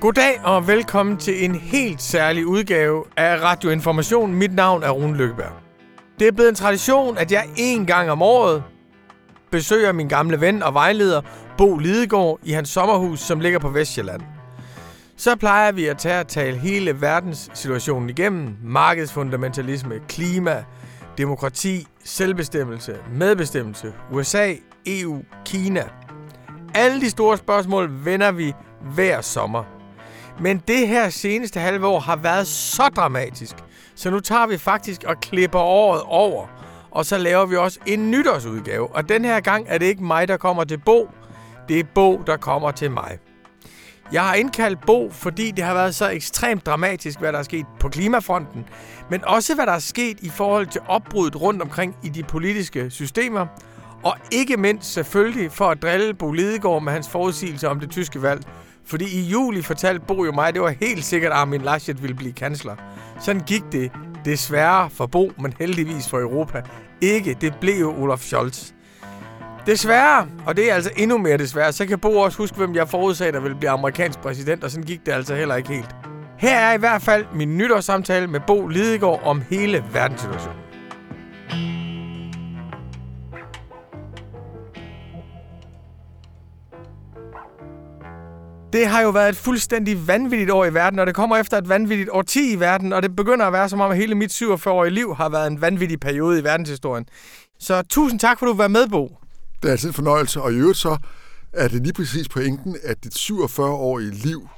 Goddag og velkommen til en helt særlig udgave af Radio Information. Mit navn er Rune Lykkeberg. Det er blevet en tradition, at jeg en gang om året besøger min gamle ven og vejleder, Bo Lidegaard, i hans sommerhus, som ligger på Vestjylland. Så plejer vi at tage og tale hele verdenssituationen igennem. Markedsfundamentalisme, klima, demokrati, selvbestemmelse, medbestemmelse, USA, EU, Kina. Alle de store spørgsmål vender vi hver sommer. Men det her seneste halve år har været så dramatisk, så nu tager vi faktisk og klipper året over. Og så laver vi også en nytårsudgave. Og den her gang er det ikke mig, der kommer til Bo. Det er Bo, der kommer til mig. Jeg har indkaldt Bo, fordi det har været så ekstremt dramatisk, hvad der er sket på klimafronten, men også hvad der er sket i forhold til opbruddet rundt omkring i de politiske systemer, og ikke mindst selvfølgelig for at drille Bo Lidegaard med hans forudsigelse om det tyske valg. Fordi i juli fortalte Bo jo mig, at det var helt sikkert, at Armin Laschet ville blive kansler. Sådan gik det desværre for Bo, men heldigvis for Europa. Ikke, det blev jo Olaf Scholz. Desværre, og det er altså endnu mere desværre, så kan Bo også huske, hvem jeg forudsagde, der ville blive amerikansk præsident, og sådan gik det altså heller ikke helt. Her er i hvert fald min nytårssamtale med Bo Lidegaard om hele verdenssituationen. Det har jo været et fuldstændig vanvittigt år i verden, og det kommer efter et vanvittigt årti i verden, og det begynder at være som om, at hele mit 47-årige liv har været en vanvittig periode i verdenshistorien. Så tusind tak, for at du var med, Bo. Det er altid en fornøjelse, og i øvrigt så er det lige præcis pointen, at dit 47-årige liv,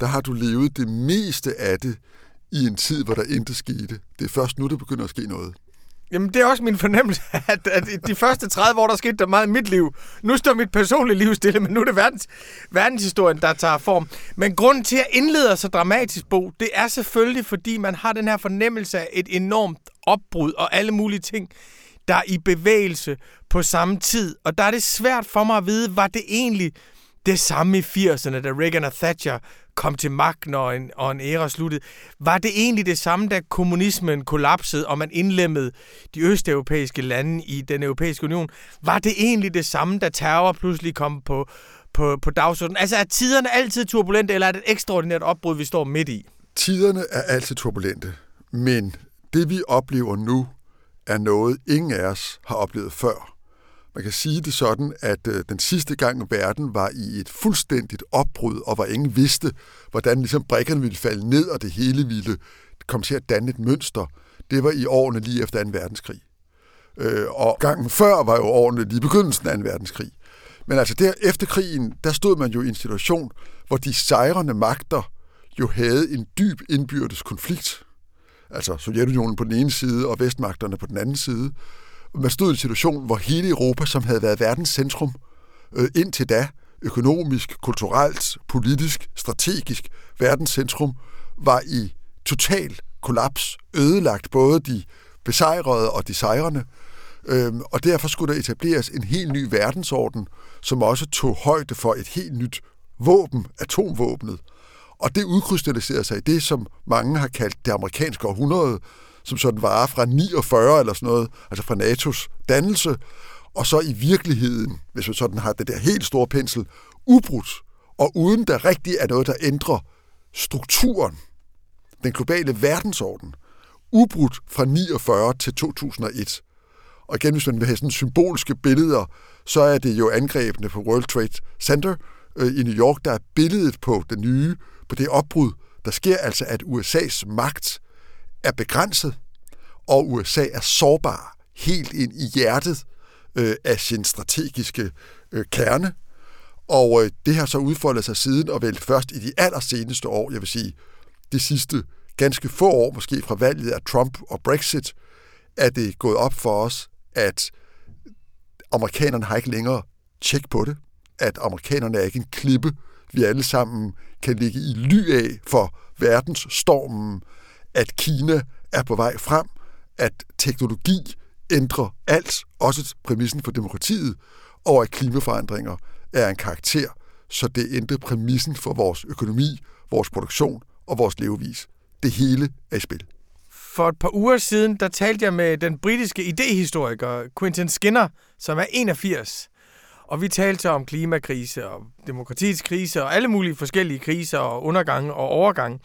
der har du levet det meste af det i en tid, hvor der intet skete. Det er først nu, der begynder at ske noget. Jamen, det er også min fornemmelse, at, at de første 30 år, der skete der meget i mit liv. Nu står mit personlige liv stille, men nu er det verdens, verdenshistorien, der tager form. Men grunden til, at indleder så dramatisk, Bo, det er selvfølgelig, fordi man har den her fornemmelse af et enormt opbrud og alle mulige ting, der er i bevægelse på samme tid. Og der er det svært for mig at vide, var det egentlig det samme i 80'erne, da Reagan og Thatcher kom til magten og en, og en æra sluttede. Var det egentlig det samme, da kommunismen kollapsede, og man indlemmede de østeuropæiske lande i den europæiske union? Var det egentlig det samme, da terror pludselig kom på, på, på dagsordenen? Altså er tiderne altid turbulente, eller er det et ekstraordinært opbrud, vi står midt i? Tiderne er altid turbulente, men det vi oplever nu, er noget, ingen af os har oplevet før. Man kan sige det sådan, at øh, den sidste gang verden var i et fuldstændigt opbrud, og hvor ingen vidste, hvordan ligesom brækkerne ville falde ned, og det hele ville komme til at danne et mønster, det var i årene lige efter 2. verdenskrig. Øh, og gangen før var jo årene lige begyndelsen af 2. verdenskrig. Men altså der efter krigen, der stod man jo i en situation, hvor de sejrende magter jo havde en dyb indbyrdes konflikt. Altså Sovjetunionen på den ene side og vestmagterne på den anden side man stod i en situation, hvor hele Europa, som havde været verdens centrum øh, indtil da, økonomisk, kulturelt, politisk, strategisk verdens centrum, var i total kollaps, ødelagt både de besejrede og de sejrende. Øhm, og derfor skulle der etableres en helt ny verdensorden, som også tog højde for et helt nyt våben, atomvåbnet. Og det udkrystalliserede sig i det, som mange har kaldt det amerikanske århundrede, som sådan var fra 49 eller sådan noget, altså fra NATO's dannelse, og så i virkeligheden, hvis man sådan har det der helt store pensel, ubrudt, og uden der rigtig er noget, der ændrer strukturen, den globale verdensorden, ubrudt fra 49 til 2001. Og igen, hvis man vil have sådan symbolske billeder, så er det jo angrebene på World Trade Center øh, i New York, der er billedet på det nye, på det opbrud, der sker altså, at USA's magt er begrænset, og USA er sårbar helt ind i hjertet øh, af sin strategiske øh, kerne. Og øh, det har så udfoldet sig siden, og vel først i de allerseneste år, jeg vil sige, de sidste ganske få år, måske fra valget af Trump og Brexit, er det gået op for os, at amerikanerne har ikke længere tjek på det, at amerikanerne er ikke en klippe, vi alle sammen kan ligge i ly af for verdensstormen, at Kina er på vej frem, at teknologi ændrer alt, også præmissen for demokratiet, og at klimaforandringer er en karakter, så det ændrer præmissen for vores økonomi, vores produktion og vores levevis. Det hele er i spil. For et par uger siden, der talte jeg med den britiske idehistoriker Quentin Skinner, som er 81. Og vi talte om klimakrise og demokratiets krise og alle mulige forskellige kriser og undergange og overgange.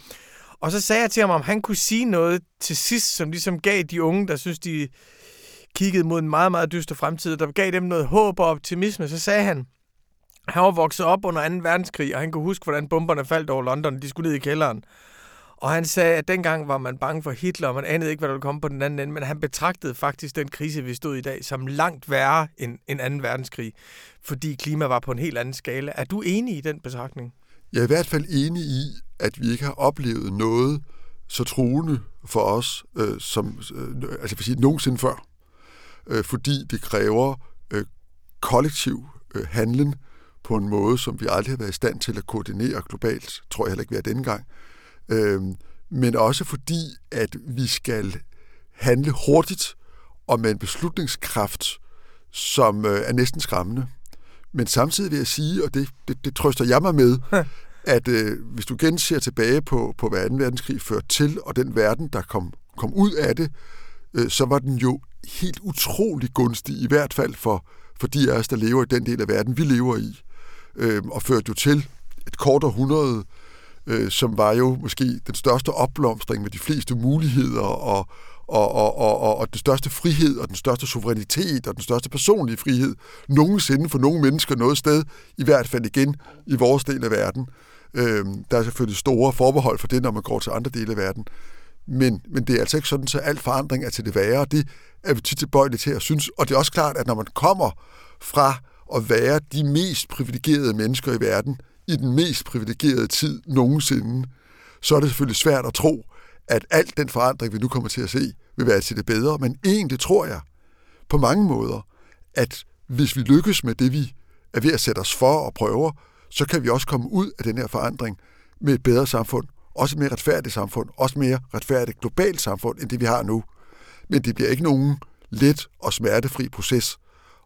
Og så sagde jeg til ham, om han kunne sige noget til sidst, som ligesom gav de unge, der synes, de kiggede mod en meget, meget dyster fremtid, der gav dem noget håb og optimisme. Så sagde han, han var vokset op under 2. verdenskrig, og han kunne huske, hvordan bomberne faldt over London. De skulle ned i kælderen. Og han sagde, at dengang var man bange for Hitler, og man anede ikke, hvad der ville komme på den anden ende, men han betragtede faktisk den krise, vi stod i dag, som langt værre end en 2. verdenskrig, fordi klima var på en helt anden skala. Er du enig i den betragtning? Jeg er i hvert fald enig i, at vi ikke har oplevet noget så truende for os, øh, som øh, altså for sige, nogensinde før. Øh, fordi det kræver øh, kollektiv øh, handlen på en måde, som vi aldrig har været i stand til at koordinere globalt, tror jeg heller ikke, vi er denne gang. Øh, men også fordi, at vi skal handle hurtigt og med en beslutningskraft, som øh, er næsten skræmmende. Men samtidig vil jeg sige, og det, det, det trøster jeg mig med, at øh, hvis du igen ser tilbage på, på hvad 2. verdenskrig førte til, og den verden, der kom, kom ud af det, øh, så var den jo helt utrolig gunstig, i hvert fald for, for de af os, der lever i den del af verden, vi lever i, øh, og førte jo til et kort århundrede, øh, som var jo måske den største opblomstring med de fleste muligheder og, og, og, og, og, og den største frihed og den største suverænitet og den største personlige frihed nogensinde for nogle mennesker noget sted, i hvert fald igen i vores del af verden. Øh, der er selvfølgelig store forbehold for det, når man går til andre dele af verden. Men, men det er altså ikke sådan, at al forandring er til det værre. Det er vi tit tilbøjelige til at synes. Og det er også klart, at når man kommer fra at være de mest privilegerede mennesker i verden, i den mest privilegerede tid nogensinde, så er det selvfølgelig svært at tro, at alt den forandring, vi nu kommer til at se, vil være til det bedre. Men egentlig tror jeg på mange måder, at hvis vi lykkes med det, vi er ved at sætte os for og prøver, så kan vi også komme ud af den her forandring med et bedre samfund, også et mere retfærdigt samfund, også mere retfærdigt globalt samfund, end det vi har nu. Men det bliver ikke nogen let og smertefri proces.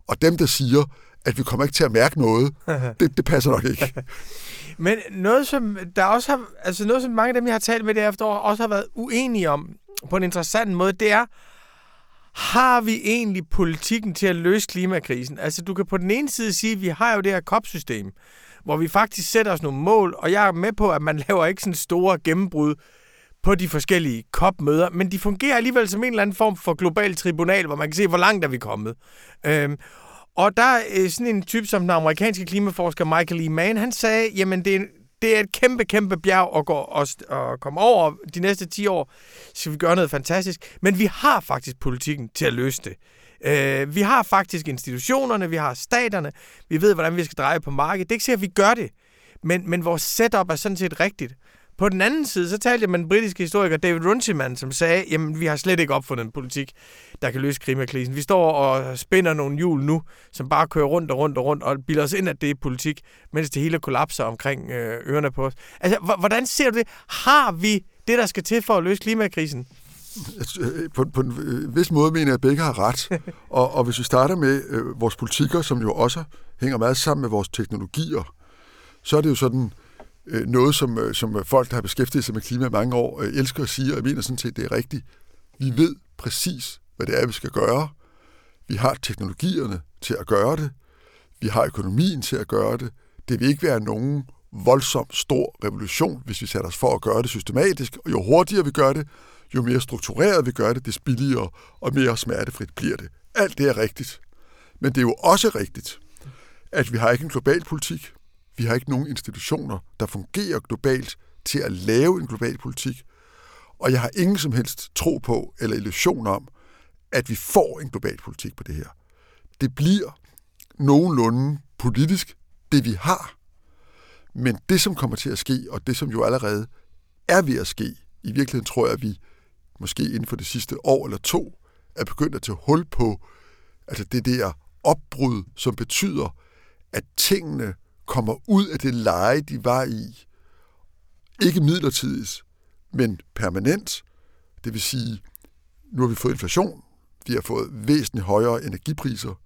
Og dem, der siger, at vi kommer ikke til at mærke noget, det, det passer nok ikke. Men noget, som der også har, altså noget, som mange af dem, jeg har talt med det efterår, også har været uenige om på en interessant måde, det er, har vi egentlig politikken til at løse klimakrisen? Altså, du kan på den ene side sige, at vi har jo det her COP-system, hvor vi faktisk sætter os nogle mål, og jeg er med på, at man laver ikke sådan store gennembrud på de forskellige COP-møder, men de fungerer alligevel som en eller anden form for global tribunal, hvor man kan se, hvor langt er vi kommet. Øhm, og der er øh, sådan en type som den amerikanske klimaforsker Michael E. Mann, han sagde, jamen det er, det er et kæmpe, kæmpe bjerg at, gå og, og komme over de næste 10 år. Så vi gøre noget fantastisk. Men vi har faktisk politikken til at løse det. Øh, vi har faktisk institutionerne, vi har staterne, vi ved, hvordan vi skal dreje på markedet. Det er ikke sikkert, at vi gør det, men, men vores setup er sådan set rigtigt. På den anden side, så talte jeg med den britiske historiker David Runciman, som sagde, jamen vi har slet ikke opfundet en politik, der kan løse klimakrisen. Vi står og spænder nogle hjul nu, som bare kører rundt og rundt og rundt, og bilder os ind, at det er politik, mens det hele kollapser omkring øh, ørerne på os. Altså, hvordan ser du det? Har vi det, der skal til for at løse klimakrisen? På, på en øh, vis måde mener jeg, at begge har ret. Og, og hvis vi starter med øh, vores politikker, som jo også hænger meget sammen med vores teknologier, så er det jo sådan øh, noget, som, øh, som folk, der har beskæftiget sig med klima i mange år, øh, elsker at sige, og jeg mener sådan set, det er rigtigt. Vi ved præcis, hvad det er, vi skal gøre. Vi har teknologierne til at gøre det. Vi har økonomien til at gøre det. Det vil ikke være nogen voldsom stor revolution, hvis vi sætter os for at gøre det systematisk. Og jo hurtigere vi gør det, jo mere struktureret vi gør det, des billigere og mere smertefrit bliver det. Alt det er rigtigt. Men det er jo også rigtigt, at vi har ikke en global politik. Vi har ikke nogen institutioner, der fungerer globalt til at lave en global politik. Og jeg har ingen som helst tro på eller illusion om, at vi får en global politik på det her. Det bliver nogenlunde politisk, det vi har. Men det, som kommer til at ske, og det, som jo allerede er ved at ske, i virkeligheden tror jeg, at vi måske inden for det sidste år eller to, er begyndt at tage hul på altså det der opbrud, som betyder, at tingene kommer ud af det leje, de var i. Ikke midlertidigt, men permanent. Det vil sige, nu har vi fået inflation, vi har fået væsentligt højere energipriser,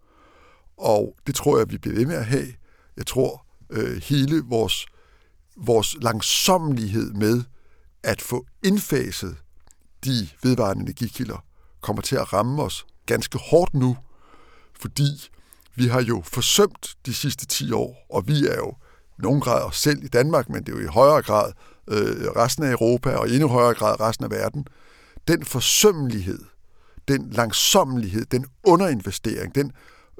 og det tror jeg, vi bliver ved med at have. Jeg tror, øh, hele vores, vores langsommelighed med at få indfaset de vedvarende energikilder kommer til at ramme os ganske hårdt nu, fordi Vi har jo forsømt de sidste 10 år, og vi er jo i nogen grad os selv i Danmark, men det er jo i højere grad øh, resten af Europa, og i endnu højere grad resten af verden. Den forsømmelighed, den langsommelighed, den underinvestering, den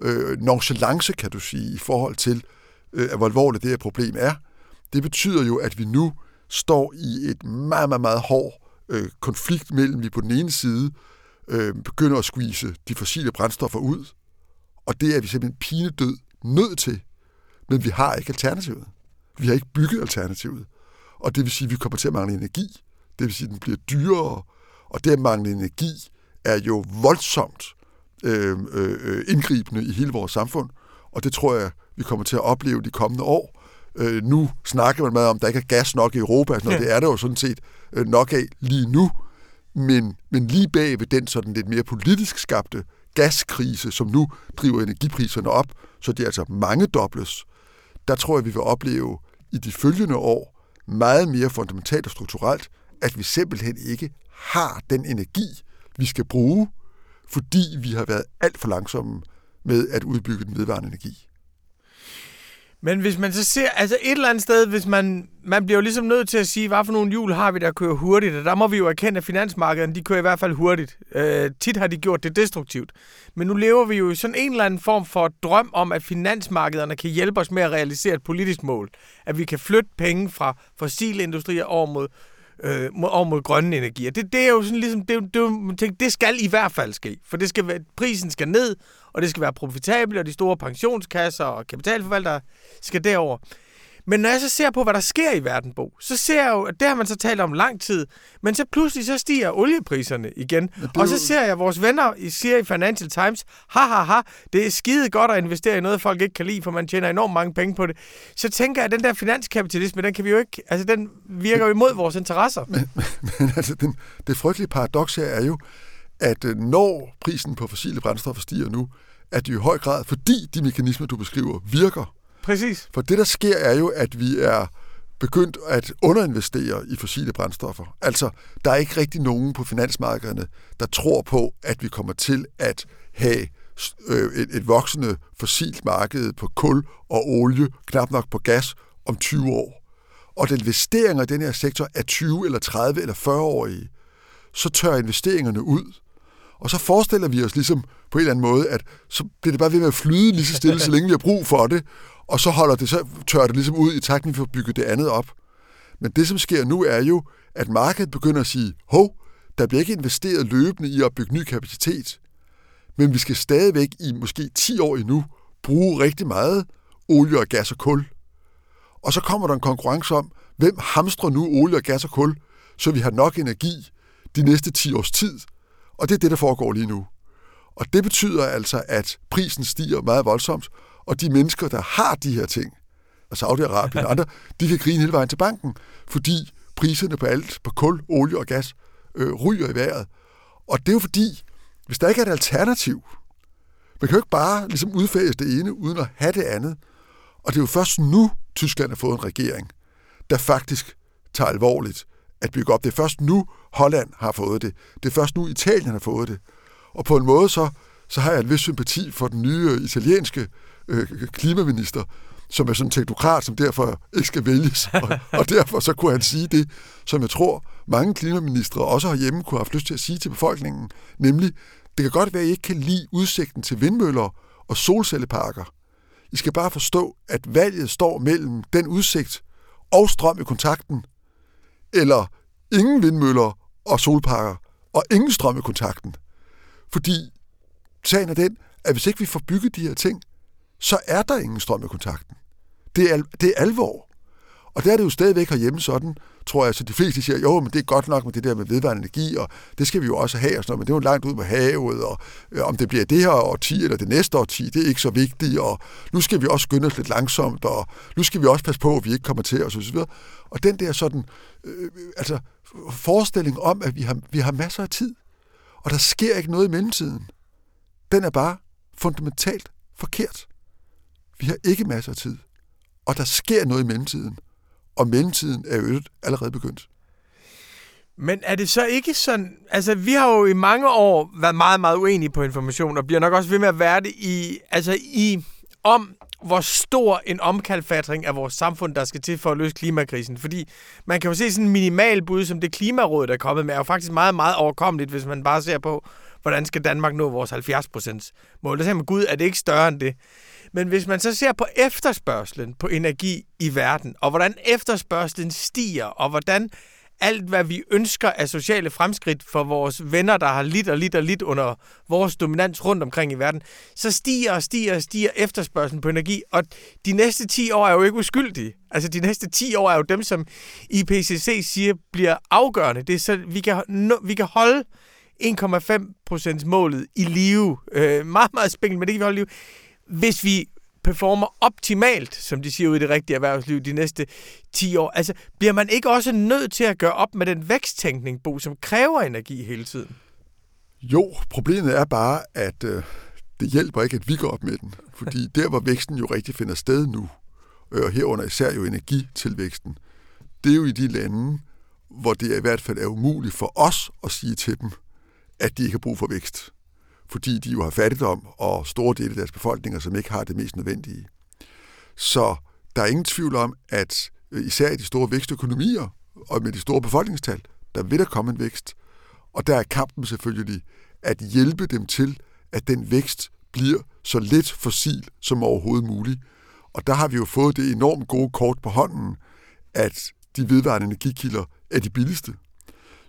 øh, nonchalance, kan du sige, i forhold til, øh, hvor alvorligt det her problem er, det betyder jo, at vi nu står i et meget, meget, meget hård øh, konflikt mellem, vi på den ene side øh, begynder at squeeze de fossile brændstoffer ud, og det er vi simpelthen pinedød nødt til, men vi har ikke alternativet. Vi har ikke bygget alternativet. Og det vil sige, at vi kommer til at mangle energi. Det vil sige, at den bliver dyrere, og det at mangle energi er jo voldsomt øh, øh, øh indgribende i hele vores samfund, og det tror jeg, vi kommer til at opleve de kommende år. Øh, nu snakker man meget om, at der ikke er gas nok i Europa, altså, ja. det er der jo sådan set øh, nok af lige nu, men, men lige bag ved den sådan lidt mere politisk skabte gaskrise, som nu driver energipriserne op, så det er altså mange dobles, der tror jeg, vi vil opleve i de følgende år meget mere fundamentalt og strukturelt, at vi simpelthen ikke har den energi, vi skal bruge, fordi vi har været alt for langsomme med at udbygge den vedvarende energi. Men hvis man så ser, altså et eller andet sted, hvis man, man bliver jo ligesom nødt til at sige, hvad for nogle hjul har vi, der kører hurtigt, og der må vi jo erkende, at finansmarkederne, de kører i hvert fald hurtigt. Øh, tit har de gjort det destruktivt. Men nu lever vi jo i sådan en eller anden form for drøm om, at finansmarkederne kan hjælpe os med at realisere et politisk mål. At vi kan flytte penge fra fossile industrier over mod øh, over mod grønne energier. Det, det er jo sådan ligesom, det, det, det, det skal i hvert fald ske, for det skal være, prisen skal ned, og det skal være profitabelt, og de store pensionskasser og kapitalforvaltere skal derover. Men når jeg så ser på, hvad der sker i verden, Bo, så ser jeg jo, at det har man så talt om lang tid, men så pludselig så stiger oliepriserne igen. Og så ser jeg, at vores venner I siger i Financial Times, ha ha ha, det er skide godt at investere i noget, folk ikke kan lide, for man tjener enormt mange penge på det. Så tænker jeg, at den der finanskapitalisme, den kan vi jo ikke, altså den virker jo imod vores interesser. Men, men, men altså, den, det frygtelige paradoks her er jo, at øh, når prisen på fossile brændstoffer stiger nu, at det i høj grad, fordi de mekanismer, du beskriver, virker, Præcis. For det, der sker, er jo, at vi er begyndt at underinvestere i fossile brændstoffer. Altså, der er ikke rigtig nogen på finansmarkederne, der tror på, at vi kommer til at have øh, et, et voksende fossilt marked på kul og olie, knap nok på gas, om 20 år. Og den investeringer i den her sektor er 20 eller 30 eller 40-årige, så tør investeringerne ud. Og så forestiller vi os ligesom på en eller anden måde, at så bliver det bare ved med at flyde lige så stille, så længe vi har brug for det, og så holder det, så tør det ligesom ud i takt, vi får bygget det andet op. Men det, som sker nu, er jo, at markedet begynder at sige, hov, der bliver ikke investeret løbende i at bygge ny kapacitet, men vi skal stadigvæk i måske 10 år endnu bruge rigtig meget olie og gas og kul. Og så kommer der en konkurrence om, hvem hamstrer nu olie og gas og kul, så vi har nok energi de næste 10 års tid. Og det er det, der foregår lige nu. Og det betyder altså, at prisen stiger meget voldsomt, og de mennesker, der har de her ting, og Saudi-Arabien og andre, de kan grine hele vejen til banken, fordi priserne på alt, på kul, olie og gas, øh, ryger i vejret. Og det er jo fordi, hvis der ikke er et alternativ, man kan jo ikke bare ligesom udfase det ene, uden at have det andet. Og det er jo først nu, Tyskland har fået en regering, der faktisk tager alvorligt at bygge op. Det er først nu, Holland har fået det. Det er først nu, Italien har fået det. Og på en måde så, så har jeg en vis sympati for den nye øh, italienske øh, klimaminister, som er sådan en teknokrat, som derfor ikke skal vælges. Og, og derfor så kunne han sige det, som jeg tror, mange klimaministre også har hjemme kunne have haft lyst til at sige til befolkningen, nemlig, det kan godt være, at I ikke kan lide udsigten til vindmøller og solcelleparker. I skal bare forstå, at valget står mellem den udsigt og strøm i kontakten, eller ingen vindmøller og solparker, og ingen strøm i kontakten. Fordi sagen er den, at hvis ikke vi får bygget de her ting, så er der ingen strøm i kontakten. Det er, det er alvor. Og der er det jo stadigvæk herhjemme sådan, tror jeg, så de fleste siger, jo, men det er godt nok med det der med vedvarende energi, og det skal vi jo også have, og sådan noget, men det er jo langt ud på havet, og øh, om det bliver det her årti eller det næste årti, det er ikke så vigtigt, og nu skal vi også skynde os lidt langsomt, og nu skal vi også passe på, at vi ikke kommer til, og så videre. Og den der sådan, øh, altså forestilling om, at vi har, vi har masser af tid, og der sker ikke noget i mellemtiden, den er bare fundamentalt forkert. Vi har ikke masser af tid. Og der sker noget i mellemtiden. Og mellemtiden er jo allerede begyndt. Men er det så ikke sådan... Altså, vi har jo i mange år været meget, meget uenige på information, og bliver nok også ved med at være det i... Altså, i... Om hvor stor en omkalfatring af vores samfund, der skal til for at løse klimakrisen. Fordi man kan jo se sådan en minimal bud, som det klimaråd, der er kommet med, er jo faktisk meget, meget overkommeligt, hvis man bare ser på, hvordan skal Danmark nå vores 70% mål. Der siger man, gud, er det ikke større end det? Men hvis man så ser på efterspørgselen på energi i verden, og hvordan efterspørgselen stiger, og hvordan alt, hvad vi ønsker af sociale fremskridt for vores venner, der har lidt og lidt og lidt under vores dominans rundt omkring i verden, så stiger og stiger og stiger efterspørgselen på energi, og de næste 10 år er jo ikke uskyldige. Altså de næste 10 år er jo dem, som IPCC siger bliver afgørende. Det er så, vi kan, vi kan holde 1,5 procents målet i live. Øh, meget, meget spændende, men det kan vi holde i live. Hvis vi performer optimalt, som de siger ude i det rigtige erhvervsliv, de næste 10 år. Altså, bliver man ikke også nødt til at gøre op med den væksttænkning, Bo, som kræver energi hele tiden? Jo, problemet er bare, at øh, det hjælper ikke, at vi går op med den. Fordi der, hvor væksten jo rigtig finder sted nu, øh, herunder især jo energitilvæksten, det er jo i de lande, hvor det i hvert fald er umuligt for os at sige til dem, at de ikke har brug for vækst fordi de jo har fattigdom og store dele af deres befolkninger, som ikke har det mest nødvendige. Så der er ingen tvivl om, at øh, især i de store vækstøkonomier og med de store befolkningstal, der vil der komme en vækst. Og der er kampen selvfølgelig at hjælpe dem til, at den vækst bliver så let fossil som overhovedet muligt. Og der har vi jo fået det enormt gode kort på hånden, at de vedvarende energikilder er de billigste.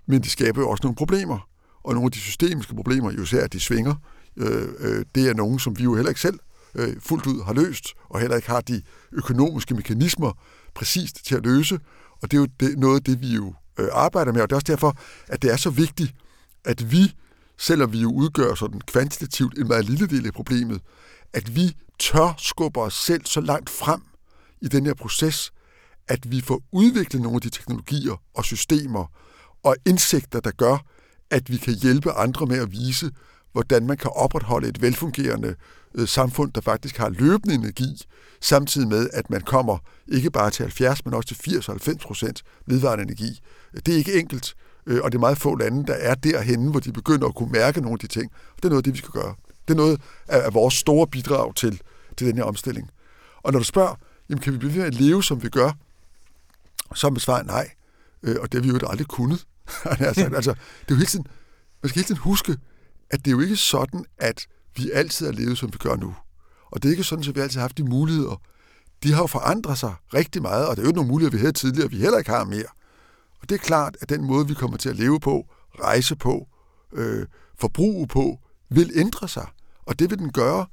Men de skaber jo også nogle problemer og nogle af de systemiske problemer, jo især at de svinger, øh, øh, det er nogen, som vi jo heller ikke selv øh, fuldt ud har løst, og heller ikke har de økonomiske mekanismer præcist til at løse. Og det er jo det, noget af det, vi jo øh, arbejder med, og det er også derfor, at det er så vigtigt, at vi, selvom vi jo udgør sådan kvantitativt en meget lille del af problemet, at vi tør skubbe os selv så langt frem i den her proces, at vi får udviklet nogle af de teknologier og systemer og indsigter, der gør, at vi kan hjælpe andre med at vise, hvordan man kan opretholde et velfungerende øh, samfund, der faktisk har løbende energi, samtidig med, at man kommer ikke bare til 70, men også til 80-90 procent vedvarende energi. Det er ikke enkelt, øh, og det er meget få lande, der er derhenne, hvor de begynder at kunne mærke nogle af de ting. Det er noget af det, vi skal gøre. Det er noget af vores store bidrag til, til den her omstilling. Og når du spørger, jamen kan vi blive ved at leve, som vi gør, så er svaret nej. Øh, og det har vi jo aldrig kunnet. altså, altså, det er jo hele tiden, man skal hele tiden huske, at det er jo ikke sådan, at vi altid har levet, som vi gør nu. Og det er ikke sådan, at vi altid har haft de muligheder. De har jo forandret sig rigtig meget, og det er jo nogle muligheder, vi havde tidligere, vi heller ikke har mere. Og det er klart, at den måde, vi kommer til at leve på, rejse på, øh, forbruge på, vil ændre sig. Og det vil den gøre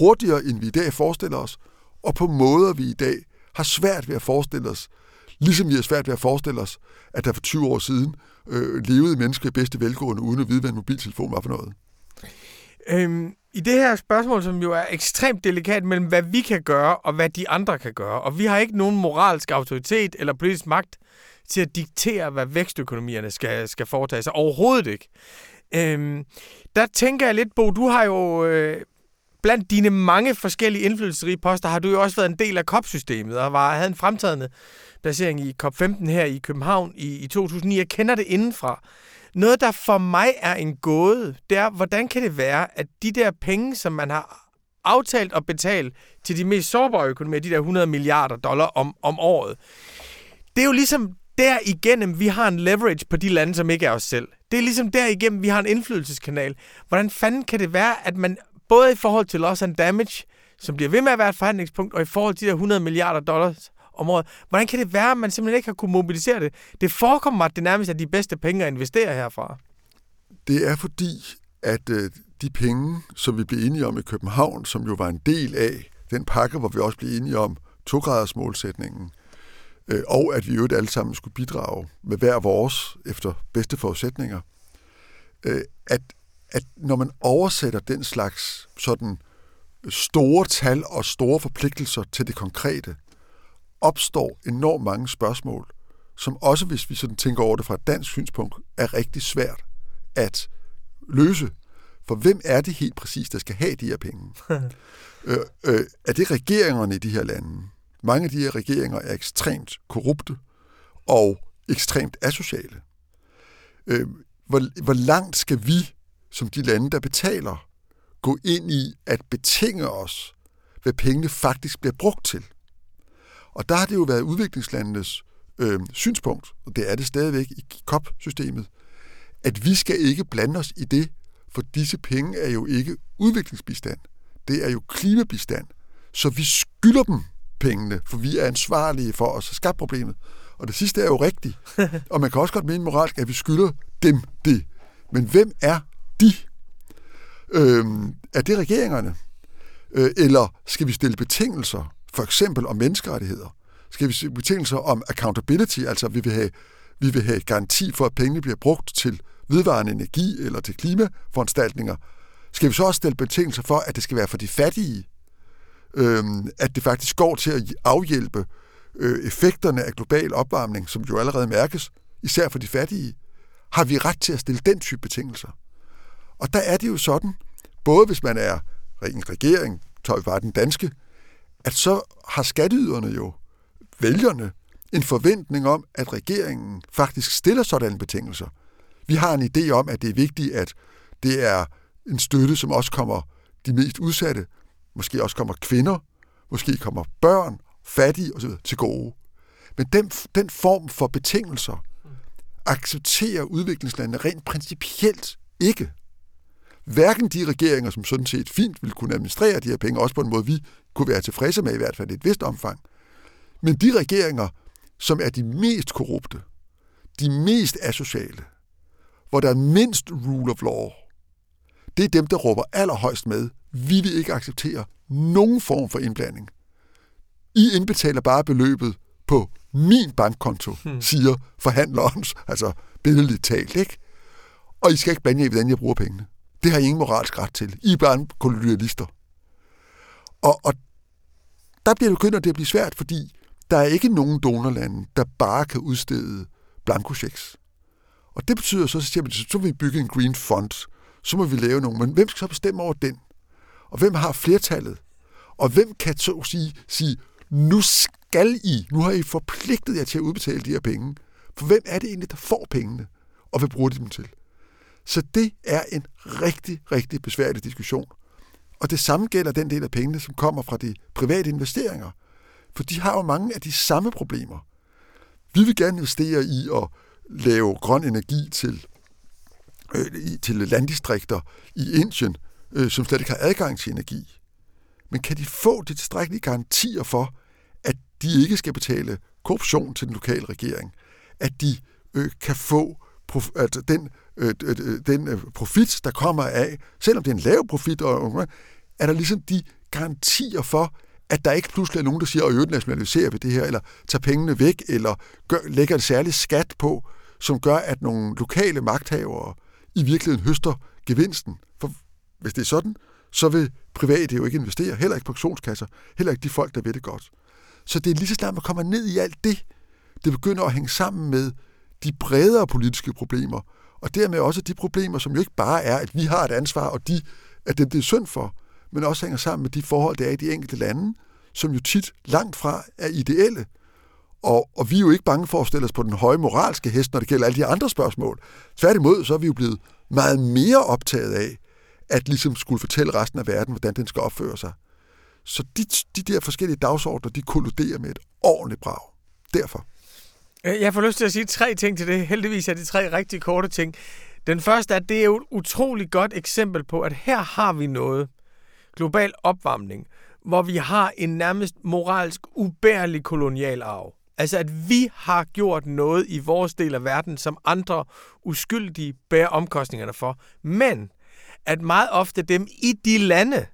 hurtigere, end vi i dag forestiller os, og på måder, vi i dag har svært ved at forestille os, Ligesom vi har svært ved at forestille os, at der for 20 år siden øh, levede mennesker i bedste velgående, uden at vide, hvad en mobiltelefon var for noget. Øhm, I det her spørgsmål, som jo er ekstremt delikat mellem, hvad vi kan gøre, og hvad de andre kan gøre, og vi har ikke nogen moralsk autoritet eller politisk magt til at diktere, hvad vækstøkonomierne skal, skal foretage sig. Overhovedet ikke. Øhm, der tænker jeg lidt, Bo, du har jo øh, blandt dine mange forskellige indflydelsesrige poster, har du jo også været en del af COP-systemet, og var, havde en fremtrædende placering i COP15 her i København i, i 2009. Jeg kender det indenfra. Noget, der for mig er en gåde, det er, hvordan kan det være, at de der penge, som man har aftalt at betale til de mest sårbare økonomier, de der 100 milliarder dollar om, om året, det er jo ligesom der igennem, vi har en leverage på de lande, som ikke er os selv. Det er ligesom der igennem, vi har en indflydelseskanal. Hvordan fanden kan det være, at man både i forhold til loss and damage, som bliver ved med at være et forhandlingspunkt, og i forhold til de der 100 milliarder dollars om. Hvordan kan det være, at man simpelthen ikke har kunnet mobilisere det? Det forekommer mig, at det nærmest er de bedste penge at investere herfra. Det er fordi, at øh, de penge, som vi blev enige om i København, som jo var en del af den pakke, hvor vi også blev enige om to-graders målsætningen, øh, og at vi jo alle sammen skulle bidrage med hver vores efter bedste forudsætninger, øh, at, at når man oversætter den slags sådan store tal og store forpligtelser til det konkrete, opstår enormt mange spørgsmål, som også, hvis vi sådan tænker over det fra et dansk synspunkt, er rigtig svært at løse. For hvem er det helt præcis, der skal have de her penge? øh, øh, er det regeringerne i de her lande? Mange af de her regeringer er ekstremt korrupte og ekstremt asociale. Øh, hvor, hvor langt skal vi, som de lande, der betaler, gå ind i at betinge os, hvad pengene faktisk bliver brugt til? Og der har det jo været udviklingslandenes øh, synspunkt, og det er det stadigvæk i COP-systemet, at vi skal ikke blande os i det, for disse penge er jo ikke udviklingsbistand. Det er jo klimabistand. Så vi skylder dem pengene, for vi er ansvarlige for os at skabe problemet. Og det sidste er jo rigtigt. Og man kan også godt mene moralsk, at vi skylder dem det. Men hvem er de? Øhm, er det regeringerne? Øh, eller skal vi stille betingelser, for eksempel om menneskerettigheder? Skal vi se betingelser om accountability, altså vi vil have, vi vil have garanti for, at pengene bliver brugt til vedvarende energi eller til klimaforanstaltninger? Skal vi så også stille betingelser for, at det skal være for de fattige? Øhm, at det faktisk går til at afhjælpe øh, effekterne af global opvarmning, som jo allerede mærkes, især for de fattige? Har vi ret til at stille den type betingelser? Og der er det jo sådan, både hvis man er en regering, tager vi bare den danske, at så har skatteyderne jo, vælgerne, en forventning om, at regeringen faktisk stiller sådanne betingelser. Vi har en idé om, at det er vigtigt, at det er en støtte, som også kommer de mest udsatte, måske også kommer kvinder, måske kommer børn, fattige osv. til gode. Men den, den form for betingelser accepterer udviklingslandene rent principielt ikke. Hverken de regeringer, som sådan set fint vil kunne administrere de her penge, også på en måde, vi kunne være tilfredse med i hvert fald i et vist omfang, men de regeringer, som er de mest korrupte, de mest asociale, hvor der er mindst rule of law, det er dem, der råber allerhøjst med, vi vil ikke acceptere nogen form for indblanding. I indbetaler bare beløbet på min bankkonto, hmm. siger forhandleren, altså billedligt talt, ikke? Og I skal ikke blande jer i, hvordan jeg bruger pengene. Det har I ingen moralsk ret til. I er bare kolonialister. Og, og der bliver det begynder det at blive svært, fordi der er ikke nogen donorlande, der bare kan udstede blankochecks. Og det betyder så, så, vi, så vil vi bygge en green fund, så må vi lave nogen. Men hvem skal så bestemme over den? Og hvem har flertallet? Og hvem kan så sige, sige nu skal I, nu har I forpligtet jer til at udbetale de her penge. For hvem er det egentlig, der får pengene? Og hvad bruger de dem til? Så det er en rigtig, rigtig besværlig diskussion. Og det samme gælder den del af pengene, som kommer fra de private investeringer. For de har jo mange af de samme problemer. Vi vil gerne investere i at lave grøn energi til, øh, til landdistrikter i Indien, øh, som slet ikke har adgang til energi. Men kan de få de tilstrækkelige garantier for, at de ikke skal betale korruption til den lokale regering? At de øh, kan få prof, at den, øh, den øh, profit, der kommer af, selvom det er en lav profit, og, er der ligesom de garantier for, at der ikke pludselig er nogen, der siger, at øvrigt nationaliserer vi det her, eller tager pengene væk, eller gør, lægger en særlig skat på, som gør, at nogle lokale magthavere i virkeligheden høster gevinsten. For hvis det er sådan, så vil private jo ikke investere, heller ikke pensionskasser, heller ikke de folk, der ved det godt. Så det er lige så snart, man kommer ned i alt det, det begynder at hænge sammen med de bredere politiske problemer, og dermed også de problemer, som jo ikke bare er, at vi har et ansvar, og de er dem, det er synd for, men også hænger sammen med de forhold, der er i de enkelte lande, som jo tit langt fra er ideelle. Og, og vi er jo ikke bange for at stille os på den høje moralske hest, når det gælder alle de andre spørgsmål. Tværtimod, så er vi jo blevet meget mere optaget af, at ligesom skulle fortælle resten af verden, hvordan den skal opføre sig. Så de, de der forskellige dagsordner, de kolliderer med et ordentligt brag. Derfor. Øh, jeg får lyst til at sige tre ting til det. Heldigvis er det tre rigtig korte ting. Den første er, at det er jo et utroligt godt eksempel på, at her har vi noget, global opvarmning, hvor vi har en nærmest moralsk ubærlig kolonial arv. Altså at vi har gjort noget i vores del af verden, som andre uskyldige bærer omkostningerne for. Men at meget ofte dem i de lande,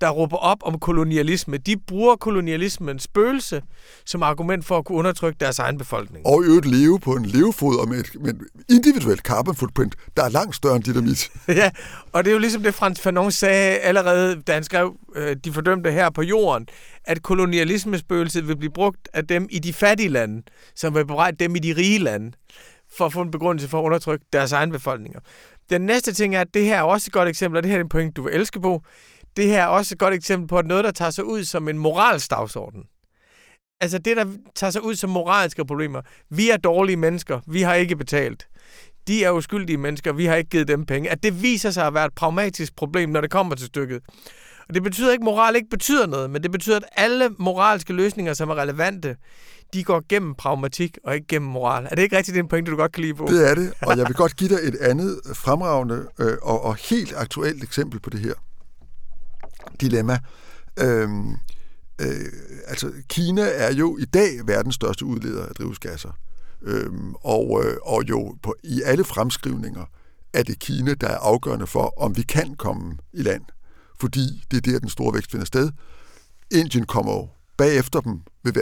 der råber op om kolonialisme, de bruger kolonialismens spøgelse som argument for at kunne undertrykke deres egen befolkning. Og i øvrigt leve på en levefod og med et, med et individuelt carbon footprint, der er langt større end dynamit. ja, og det er jo ligesom det, Frans Fanon sagde allerede, da han skrev øh, De fordømte her på jorden, at kolonialismespøgelset vil blive brugt af dem i de fattige lande, som vil bebrejde dem i de rige lande, for at få en begrundelse for at undertrykke deres egen befolkninger. Den næste ting er, at det her er også et godt eksempel, og det her er en point, du vil elske på. Det her er også et godt eksempel på at noget, der tager sig ud som en moralsk dagsorden. Altså det, der tager sig ud som moralske problemer. Vi er dårlige mennesker. Vi har ikke betalt. de er uskyldige mennesker, vi har ikke givet dem penge. At det viser sig at være et pragmatisk problem, når det kommer til stykket. Og det betyder ikke, at moral ikke betyder noget, men det betyder, at alle moralske løsninger, som er relevante, de går gennem pragmatik og ikke gennem moral. Er det ikke rigtigt en pointe, du godt kan lide på? Det er det, og jeg vil godt give dig et andet fremragende øh, og, og helt aktuelt eksempel på det her dilemma. Øhm, øh, altså, Kina er jo i dag verdens største udleder af drivhusgasser. Øhm, og, øh, og jo på, i alle fremskrivninger er det Kina, der er afgørende for, om vi kan komme i land. Fordi det er der, den store vækst finder sted. Indien kommer jo bagefter dem, vil,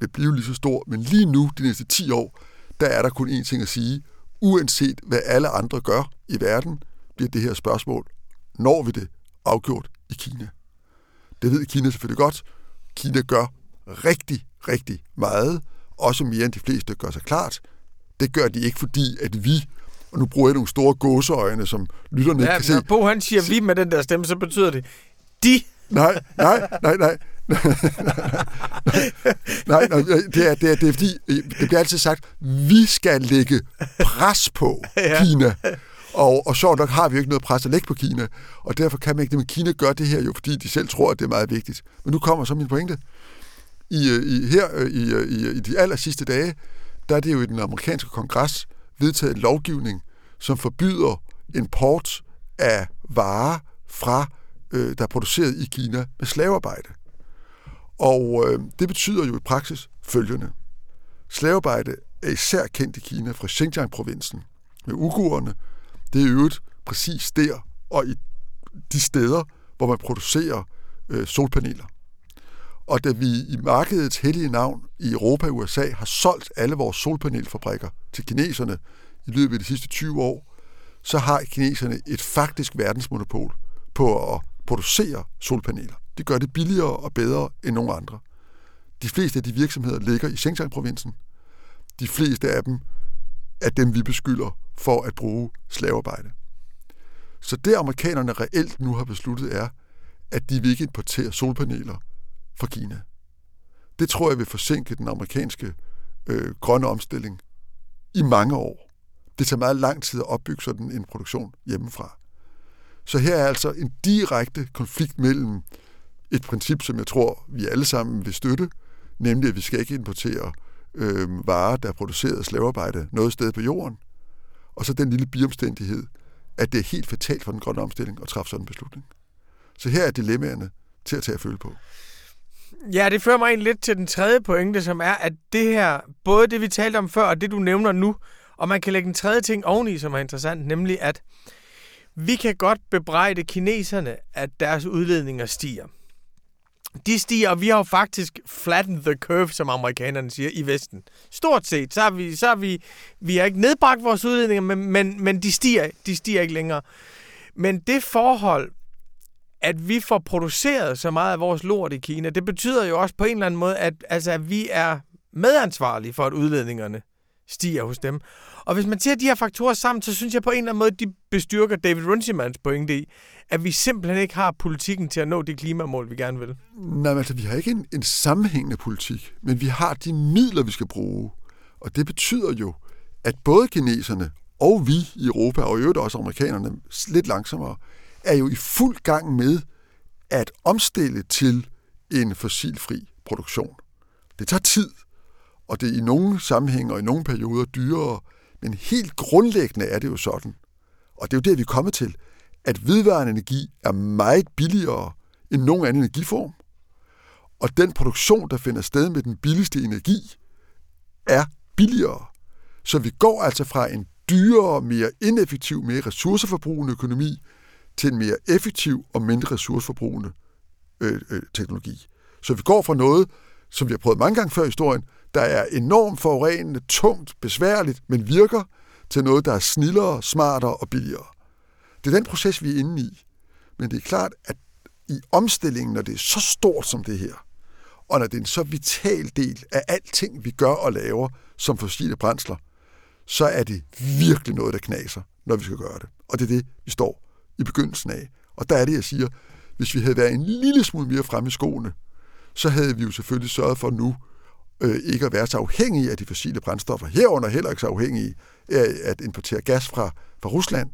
vil blive lige så stor, men lige nu, de næste 10 år, der er der kun én ting at sige. Uanset hvad alle andre gør i verden, bliver det her spørgsmål, når vi det, afgjort i Kina. Det ved Kina selvfølgelig godt. Kina gør rigtig, rigtig meget, også mere end de fleste gør sig klart. Det gør de ikke, fordi at vi, og nu bruger jeg nogle store gåseøjne, som lytterne ja, kan se. Når Bo han siger vi med den der stemme, så betyder det de. Nej, nej, nej, nej. nej, nej, det er, det, er, det er fordi, det bliver altid sagt, vi skal lægge pres på ja. Kina. Og, og så nok har vi jo ikke noget pres at lægge på Kina, og derfor kan man ikke det. Men Kina gør det her jo, fordi de selv tror, at det er meget vigtigt. Men nu kommer så min pointe. I, øh, i, her øh, i, øh, i, i de aller sidste dage, der er det jo i den amerikanske kongres vedtaget lovgivning, som forbyder import af varer fra, øh, der er produceret i Kina med slavearbejde. Og øh, det betyder jo i praksis følgende. Slavearbejde er især kendt i Kina fra Xinjiang-provinsen med ugurerne, det er øvrigt præcis der og i de steder, hvor man producerer øh, solpaneler. Og da vi i markedets hellige navn i Europa og USA har solgt alle vores solpanelfabrikker til kineserne i løbet af de sidste 20 år, så har kineserne et faktisk verdensmonopol på at producere solpaneler. De gør det billigere og bedre end nogen andre. De fleste af de virksomheder ligger i Xinjiang-provinsen. De fleste af dem er dem, vi beskylder for at bruge slavearbejde. Så det amerikanerne reelt nu har besluttet er, at de vil ikke importere solpaneler fra Kina. Det tror jeg vil forsinke den amerikanske øh, grønne omstilling i mange år. Det tager meget lang tid at opbygge sådan en produktion hjemmefra. Så her er altså en direkte konflikt mellem et princip, som jeg tror, vi alle sammen vil støtte, nemlig at vi skal ikke importere øh, varer, der er produceret af slavearbejde noget sted på jorden, og så den lille biomstændighed, at det er helt fatalt for den grønne omstilling at træffe sådan en beslutning. Så her er dilemmaerne til at tage at føle på. Ja, det fører mig egentlig lidt til den tredje pointe, som er, at det her, både det vi talte om før, og det du nævner nu, og man kan lægge en tredje ting oveni, som er interessant, nemlig at vi kan godt bebrejde kineserne, at deres udledninger stiger de stiger, og vi har jo faktisk flattened the curve, som amerikanerne siger, i Vesten. Stort set, så har vi, så har vi, vi har ikke nedbragt vores udledninger, men, men, men de, stiger, de stiger ikke længere. Men det forhold, at vi får produceret så meget af vores lort i Kina, det betyder jo også på en eller anden måde, at, altså, at vi er medansvarlige for, at udledningerne stiger hos dem. Og hvis man ser de her faktorer sammen, så synes jeg på en eller anden måde, de bestyrker David Runcimans pointe i, at vi simpelthen ikke har politikken til at nå det klimamål, vi gerne vil. Nej, altså vi har ikke en, en sammenhængende politik, men vi har de midler, vi skal bruge. Og det betyder jo, at både kineserne og vi i Europa, og i øvrigt også amerikanerne, lidt langsommere, er jo i fuld gang med at omstille til en fossilfri produktion. Det tager tid, og det er i nogle sammenhænge og i nogle perioder dyrere, men helt grundlæggende er det jo sådan, og det er jo det, vi er kommet til, at vedvarende energi er meget billigere end nogen anden energiform. Og den produktion, der finder sted med den billigste energi, er billigere. Så vi går altså fra en dyrere, mere ineffektiv, mere ressourceforbrugende økonomi til en mere effektiv og mindre ressourceforbrugende øh, øh, teknologi. Så vi går fra noget, som vi har prøvet mange gange før i historien, der er enormt forurenende, tungt, besværligt, men virker, til noget, der er snillere, smartere og billigere. Det er den proces, vi er inde i. Men det er klart, at i omstillingen, når det er så stort som det her, og når det er en så vital del af alting, vi gør og laver som fossile brændsler, så er det virkelig noget, der knaser, når vi skal gøre det. Og det er det, vi står i begyndelsen af. Og der er det, jeg siger, hvis vi havde været en lille smule mere fremme i skoene, så havde vi jo selvfølgelig sørget for nu øh, ikke at være så afhængige af de fossile brændstoffer, herunder heller ikke så afhængige af at importere gas fra, fra Rusland.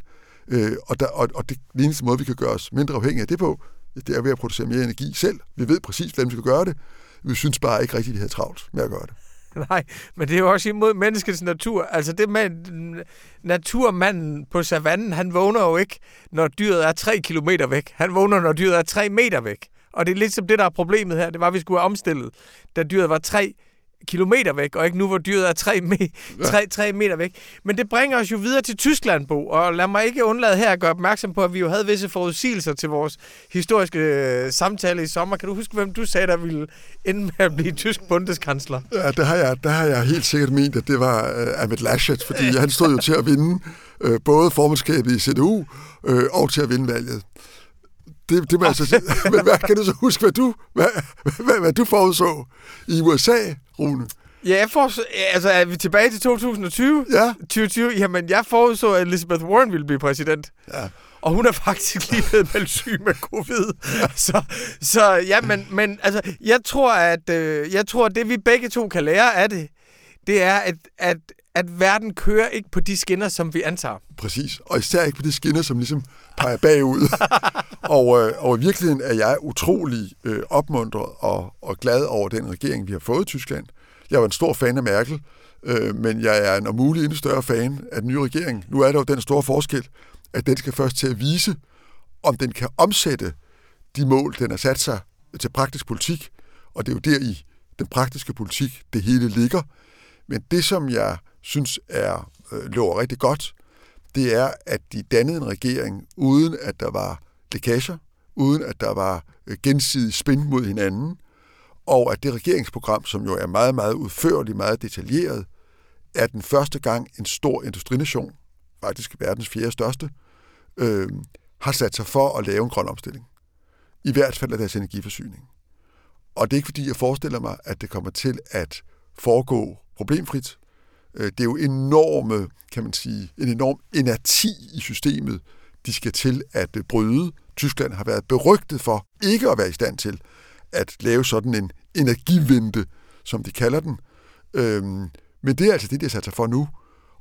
Øh, og, der, og, og det, den eneste måde, vi kan gøre os mindre afhængige af det på, det er ved at producere mere energi selv. Vi ved præcis, hvordan vi skal gøre det. Vi synes bare ikke rigtigt, at vi havde travlt med at gøre det. Nej, men det er jo også imod menneskets natur. Altså det med naturmanden på savannen, han vågner jo ikke, når dyret er 3 kilometer væk. Han vågner, når dyret er 3 meter væk. Og det er lidt som det, der er problemet her. Det var, at vi skulle have omstillet, da dyret var 3 kilometer væk, og ikke nu, hvor dyret er 3, me- 3, 3 meter væk. Men det bringer os jo videre til Tyskland, Bo, og lad mig ikke undlade her at gøre opmærksom på, at vi jo havde visse forudsigelser til vores historiske øh, samtale i sommer. Kan du huske, hvem du sagde, der ville ende med at blive tysk bundeskansler? Ja, det har jeg, der har jeg helt sikkert ment, at det var uh, Ahmed Laschet, fordi han stod jo til at vinde uh, både formandskabet i CDU uh, og til at vinde valget. Det, det må altså, men hvad, kan du så huske, hvad du, hvad, hvad, hvad du forudså i USA, Rune? Ja, jeg får, altså er vi tilbage til 2020? Ja. 2020? Jamen, jeg forudså, at Elizabeth Warren ville blive præsident. Ja. Og hun er faktisk lige blevet meldt syg med covid. Så, så ja, men, men altså, jeg tror, at øh, jeg tror, at det vi begge to kan lære af det, det er, at, at, at verden kører ikke på de skinner, som vi antager. Præcis, og især ikke på de skinner, som ligesom peger bagud. og, øh, og i virkeligheden er jeg utrolig øh, opmuntret og, og glad over den regering, vi har fået i Tyskland. Jeg var en stor fan af Merkel, øh, men jeg er en om muligt endnu større fan af den nye regering. Nu er der jo den store forskel, at den skal først til at vise, om den kan omsætte de mål, den har sat sig til praktisk politik, og det er jo der i den praktiske politik, det hele ligger. Men det, som jeg synes er øh, lå rigtig godt, det er, at de dannede en regering, uden at der var lækager, uden at der var øh, gensidig spænd mod hinanden, og at det regeringsprogram, som jo er meget, meget udførligt, meget detaljeret, er den første gang en stor industrination, faktisk verdens fjerde største, øh, har sat sig for at lave en grøn omstilling. I hvert fald af deres energiforsyning. Og det er ikke fordi, jeg forestiller mig, at det kommer til at foregå problemfrit. Øh, det er jo enorme, kan man sige, en enorm inerti i systemet, de skal til at øh, bryde. Tyskland har været berygtet for ikke at være i stand til at lave sådan en energivente, som de kalder den. Øhm, men det er altså det, de har sat sig for nu.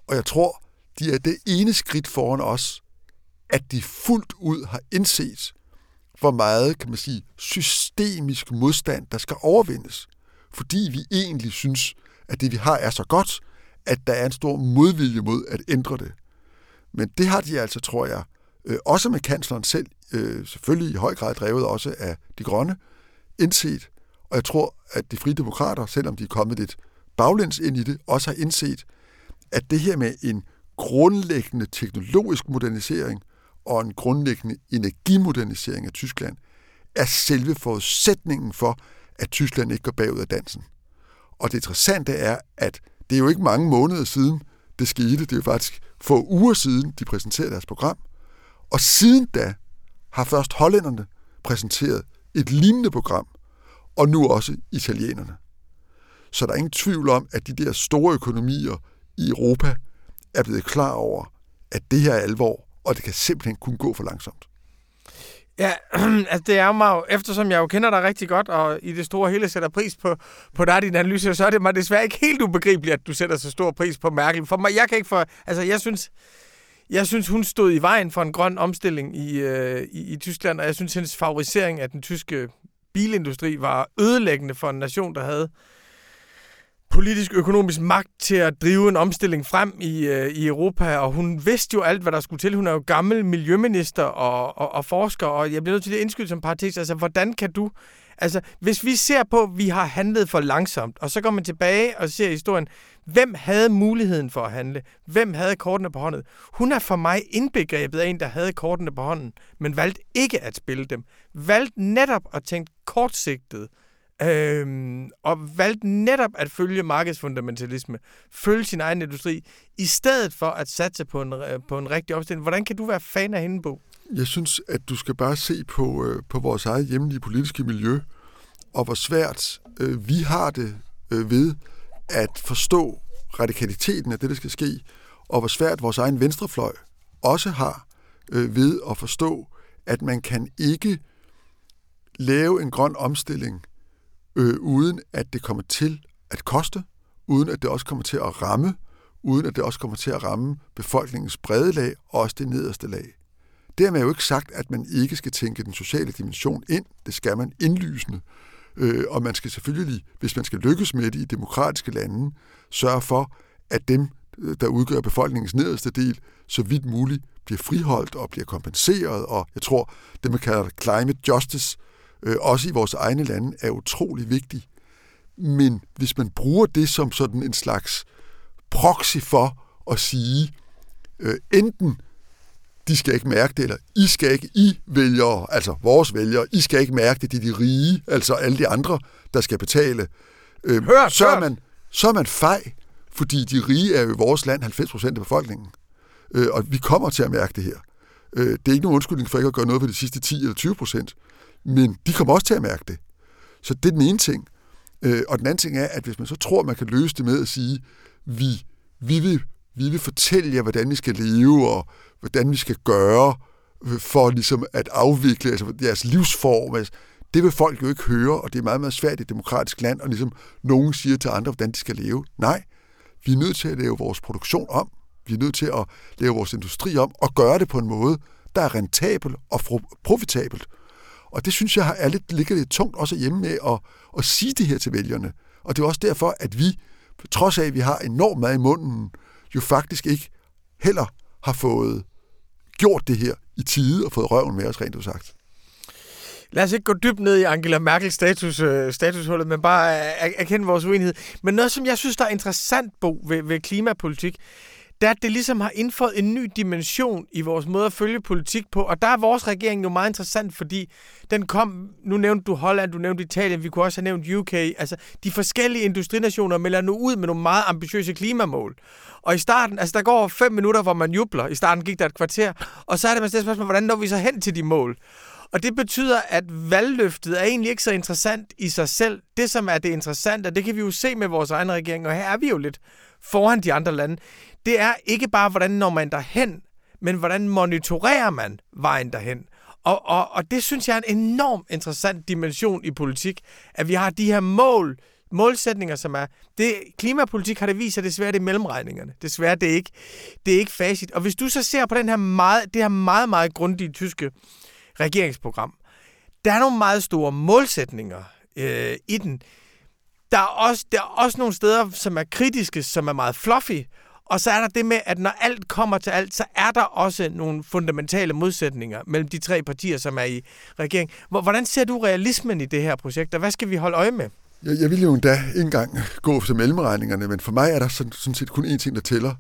Og jeg tror, de er det ene skridt foran os, at de fuldt ud har indset, hvor meget, kan man sige, systemisk modstand, der skal overvindes. Fordi vi egentlig synes, at det vi har er så godt, at der er en stor modvilje mod at ændre det. Men det har de altså, tror jeg, øh, også med kansleren selv, øh, selvfølgelig i høj grad drevet også af de grønne, indset. Og jeg tror, at de frie demokrater, selvom de er kommet lidt baglæns ind i det, også har indset, at det her med en grundlæggende teknologisk modernisering og en grundlæggende energimodernisering af Tyskland, er selve forudsætningen for, at Tyskland ikke går bagud af dansen. Og det interessante er, at det er jo ikke mange måneder siden, det skete. Det er jo faktisk få uger siden, de præsenterede deres program. Og siden da har først hollænderne præsenteret et lignende program, og nu også italienerne. Så der er ingen tvivl om, at de der store økonomier i Europa er blevet klar over, at det her er alvor, og det kan simpelthen kun gå for langsomt. Ja, altså det er mig eftersom jeg jo kender dig rigtig godt, og i det store hele sætter pris på, på dig din analyse, så er det mig desværre ikke helt ubegribeligt, at du sætter så stor pris på Merkel. For mig, jeg kan ikke for, altså jeg synes, jeg synes, hun stod i vejen for en grøn omstilling i, øh, i, i Tyskland, og jeg synes, hendes favorisering af den tyske bilindustri var ødelæggende for en nation, der havde politisk økonomisk magt til at drive en omstilling frem i, øh, i Europa, og hun vidste jo alt, hvad der skulle til. Hun er jo gammel miljøminister og, og, og forsker, og jeg bliver nødt til at indskyde som parentes, altså hvordan kan du, altså hvis vi ser på, at vi har handlet for langsomt, og så går man tilbage og ser historien, hvem havde muligheden for at handle? Hvem havde kortene på hånden? Hun er for mig indbegrebet af en, der havde kortene på hånden, men valgte ikke at spille dem. Valgte netop at tænke kortsigtet, Øhm, og valgte netop at følge markedsfundamentalisme, følge sin egen industri, i stedet for at satse på en, øh, på en rigtig opstilling. Hvordan kan du være fan af hende, Bo? Jeg synes, at du skal bare se på, øh, på vores eget hjemlige politiske miljø, og hvor svært øh, vi har det øh, ved at forstå radikaliteten af det, der skal ske, og hvor svært vores egen venstrefløj også har øh, ved at forstå, at man kan ikke lave en grøn omstilling, øh, uden at det kommer til at koste, uden at det også kommer til at ramme, uden at det også kommer til at ramme befolkningens brede lag, og også det nederste lag. Dermed er jo ikke sagt, at man ikke skal tænke den sociale dimension ind. Det skal man indlysende. Øh, og man skal selvfølgelig, hvis man skal lykkes med det i demokratiske lande, sørge for, at dem, der udgør befolkningens nederste del, så vidt muligt bliver friholdt og bliver kompenseret. Og jeg tror, det man kalder climate justice, øh, også i vores egne lande, er utrolig vigtigt. Men hvis man bruger det som sådan en slags proxy for at sige, øh, enten de skal ikke mærke det, eller I skal ikke, I vælgere, altså vores vælgere, I skal ikke mærke det, de er de rige, altså alle de andre, der skal betale. Øh, hør, så, er man, så er man fej, fordi de rige er jo i vores land 90 procent af befolkningen. Øh, og vi kommer til at mærke det her. Øh, det er ikke nogen undskyldning for ikke at gøre noget ved de sidste 10 eller 20 procent, men de kommer også til at mærke det. Så det er den ene ting. Øh, og den anden ting er, at hvis man så tror, man kan løse det med at sige, vi, vi, vil, vi vil fortælle jer, hvordan I skal leve, og hvordan vi skal gøre øh, for ligesom at afvikle altså jeres livsform. Altså, det vil folk jo ikke høre, og det er meget, meget svært i et demokratisk land, og ligesom nogen siger til andre, hvordan de skal leve. Nej, vi er nødt til at lave vores produktion om. Vi er nødt til at lave vores industri om, og gøre det på en måde, der er rentabel og profitabelt. Og det synes jeg er lidt, ligger lidt tungt også hjemme med at, at sige det her til vælgerne. Og det er også derfor, at vi, trods af at vi har enormt meget i munden, jo faktisk ikke heller har fået gjort det her i tide og fået røven med os, rent sagt. Lad os ikke gå dybt ned i Angela Merkels status, øh, statushullet, men bare øh, erkende vores uenighed. Men noget, som jeg synes, der er interessant, Bo, ved, ved klimapolitik, det er, at det ligesom har indfået en ny dimension i vores måde at følge politik på. Og der er vores regering jo meget interessant, fordi den kom, nu nævnte du Holland, du nævnte Italien, vi kunne også have nævnt UK. Altså, de forskellige industrinationer melder nu ud med nogle meget ambitiøse klimamål. Og i starten, altså der går fem minutter, hvor man jubler. I starten gik der et kvarter. Og så er det man spørgsmål, hvordan når vi så hen til de mål? Og det betyder, at valgløftet er egentlig ikke så interessant i sig selv. Det, som er det interessante, det kan vi jo se med vores egen regering, og her er vi jo lidt foran de andre lande, det er ikke bare, hvordan når man derhen, men hvordan monitorerer man vejen derhen. Og, og, og det synes jeg er en enorm interessant dimension i politik, at vi har de her mål, målsætninger, som er... Det, klimapolitik har det vist sig desværre, det er mellemregningerne. Desværre, det er ikke, det er ikke facit. Og hvis du så ser på den her meget, det her meget, meget grundige tyske regeringsprogram, der er nogle meget store målsætninger øh, i den. Der er, også, der er også nogle steder, som er kritiske, som er meget fluffy, og så er der det med, at når alt kommer til alt, så er der også nogle fundamentale modsætninger mellem de tre partier, som er i regering. Hvordan ser du realismen i det her projekt, og hvad skal vi holde øje med? Jeg, jeg vil jo endda ikke engang gå til mellemregningerne, men for mig er der sådan, sådan set kun én ting, der tæller.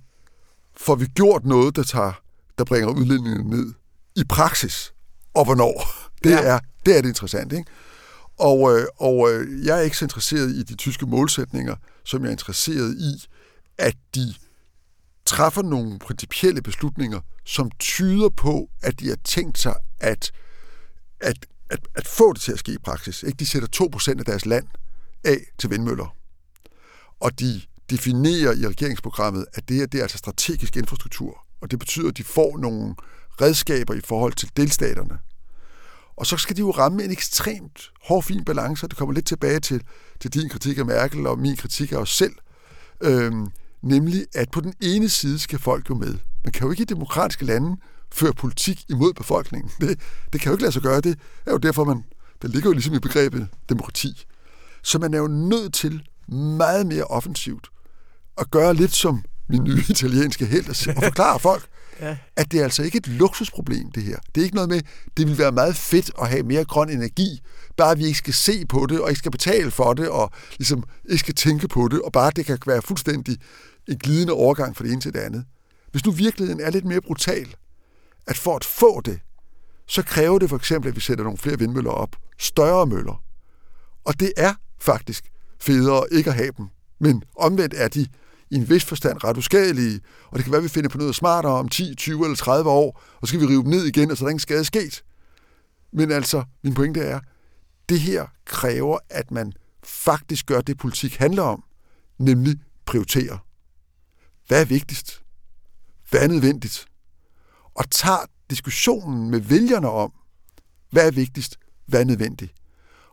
Får vi gjort noget, der, tager, der bringer udledningen ned i praksis, og hvornår? Det, ja. er, det er det interessant, ikke? Og, øh, og øh, jeg er ikke så interesseret i de tyske målsætninger, som jeg er interesseret i, at de træffer nogle principielle beslutninger, som tyder på, at de har tænkt sig at, at, at, at få det til at ske i praksis. Ikke? De sætter 2% af deres land af til vindmøller. Og de definerer i regeringsprogrammet, at det her det er altså strategisk infrastruktur. Og det betyder, at de får nogle redskaber i forhold til delstaterne. Og så skal de jo ramme en ekstremt hård, fin balance, og det kommer lidt tilbage til, til din kritik af Merkel og min kritik af os selv. Øhm, nemlig, at på den ene side skal folk jo med. Man kan jo ikke i demokratiske lande føre politik imod befolkningen. Det, det kan jo ikke lade sig gøre. Det er jo derfor, man, det ligger jo ligesom i begrebet demokrati. Så man er jo nødt til meget mere offensivt at gøre lidt som min nye italienske held og forklare folk, ja. at det er altså ikke et luksusproblem, det her. Det er ikke noget med, det vil være meget fedt at have mere grøn energi, bare vi ikke skal se på det, og ikke skal betale for det, og ligesom ikke skal tænke på det, og bare det kan være fuldstændig en glidende overgang fra det ene til det andet. Hvis nu virkeligheden er lidt mere brutal, at for at få det, så kræver det for eksempel, at vi sætter nogle flere vindmøller op, større møller. Og det er faktisk federe ikke at have dem. Men omvendt er de i en vis forstand ret uskadelige, og det kan være, at vi finder på noget smartere om 10, 20 eller 30 år, og så skal vi rive dem ned igen, og så er der ingen skade sket. Men altså, min pointe er, det her kræver, at man faktisk gør det, politik handler om, nemlig prioritere. Hvad er vigtigst? Hvad er nødvendigt? Og tager diskussionen med vælgerne om, hvad er vigtigst? Hvad er nødvendigt?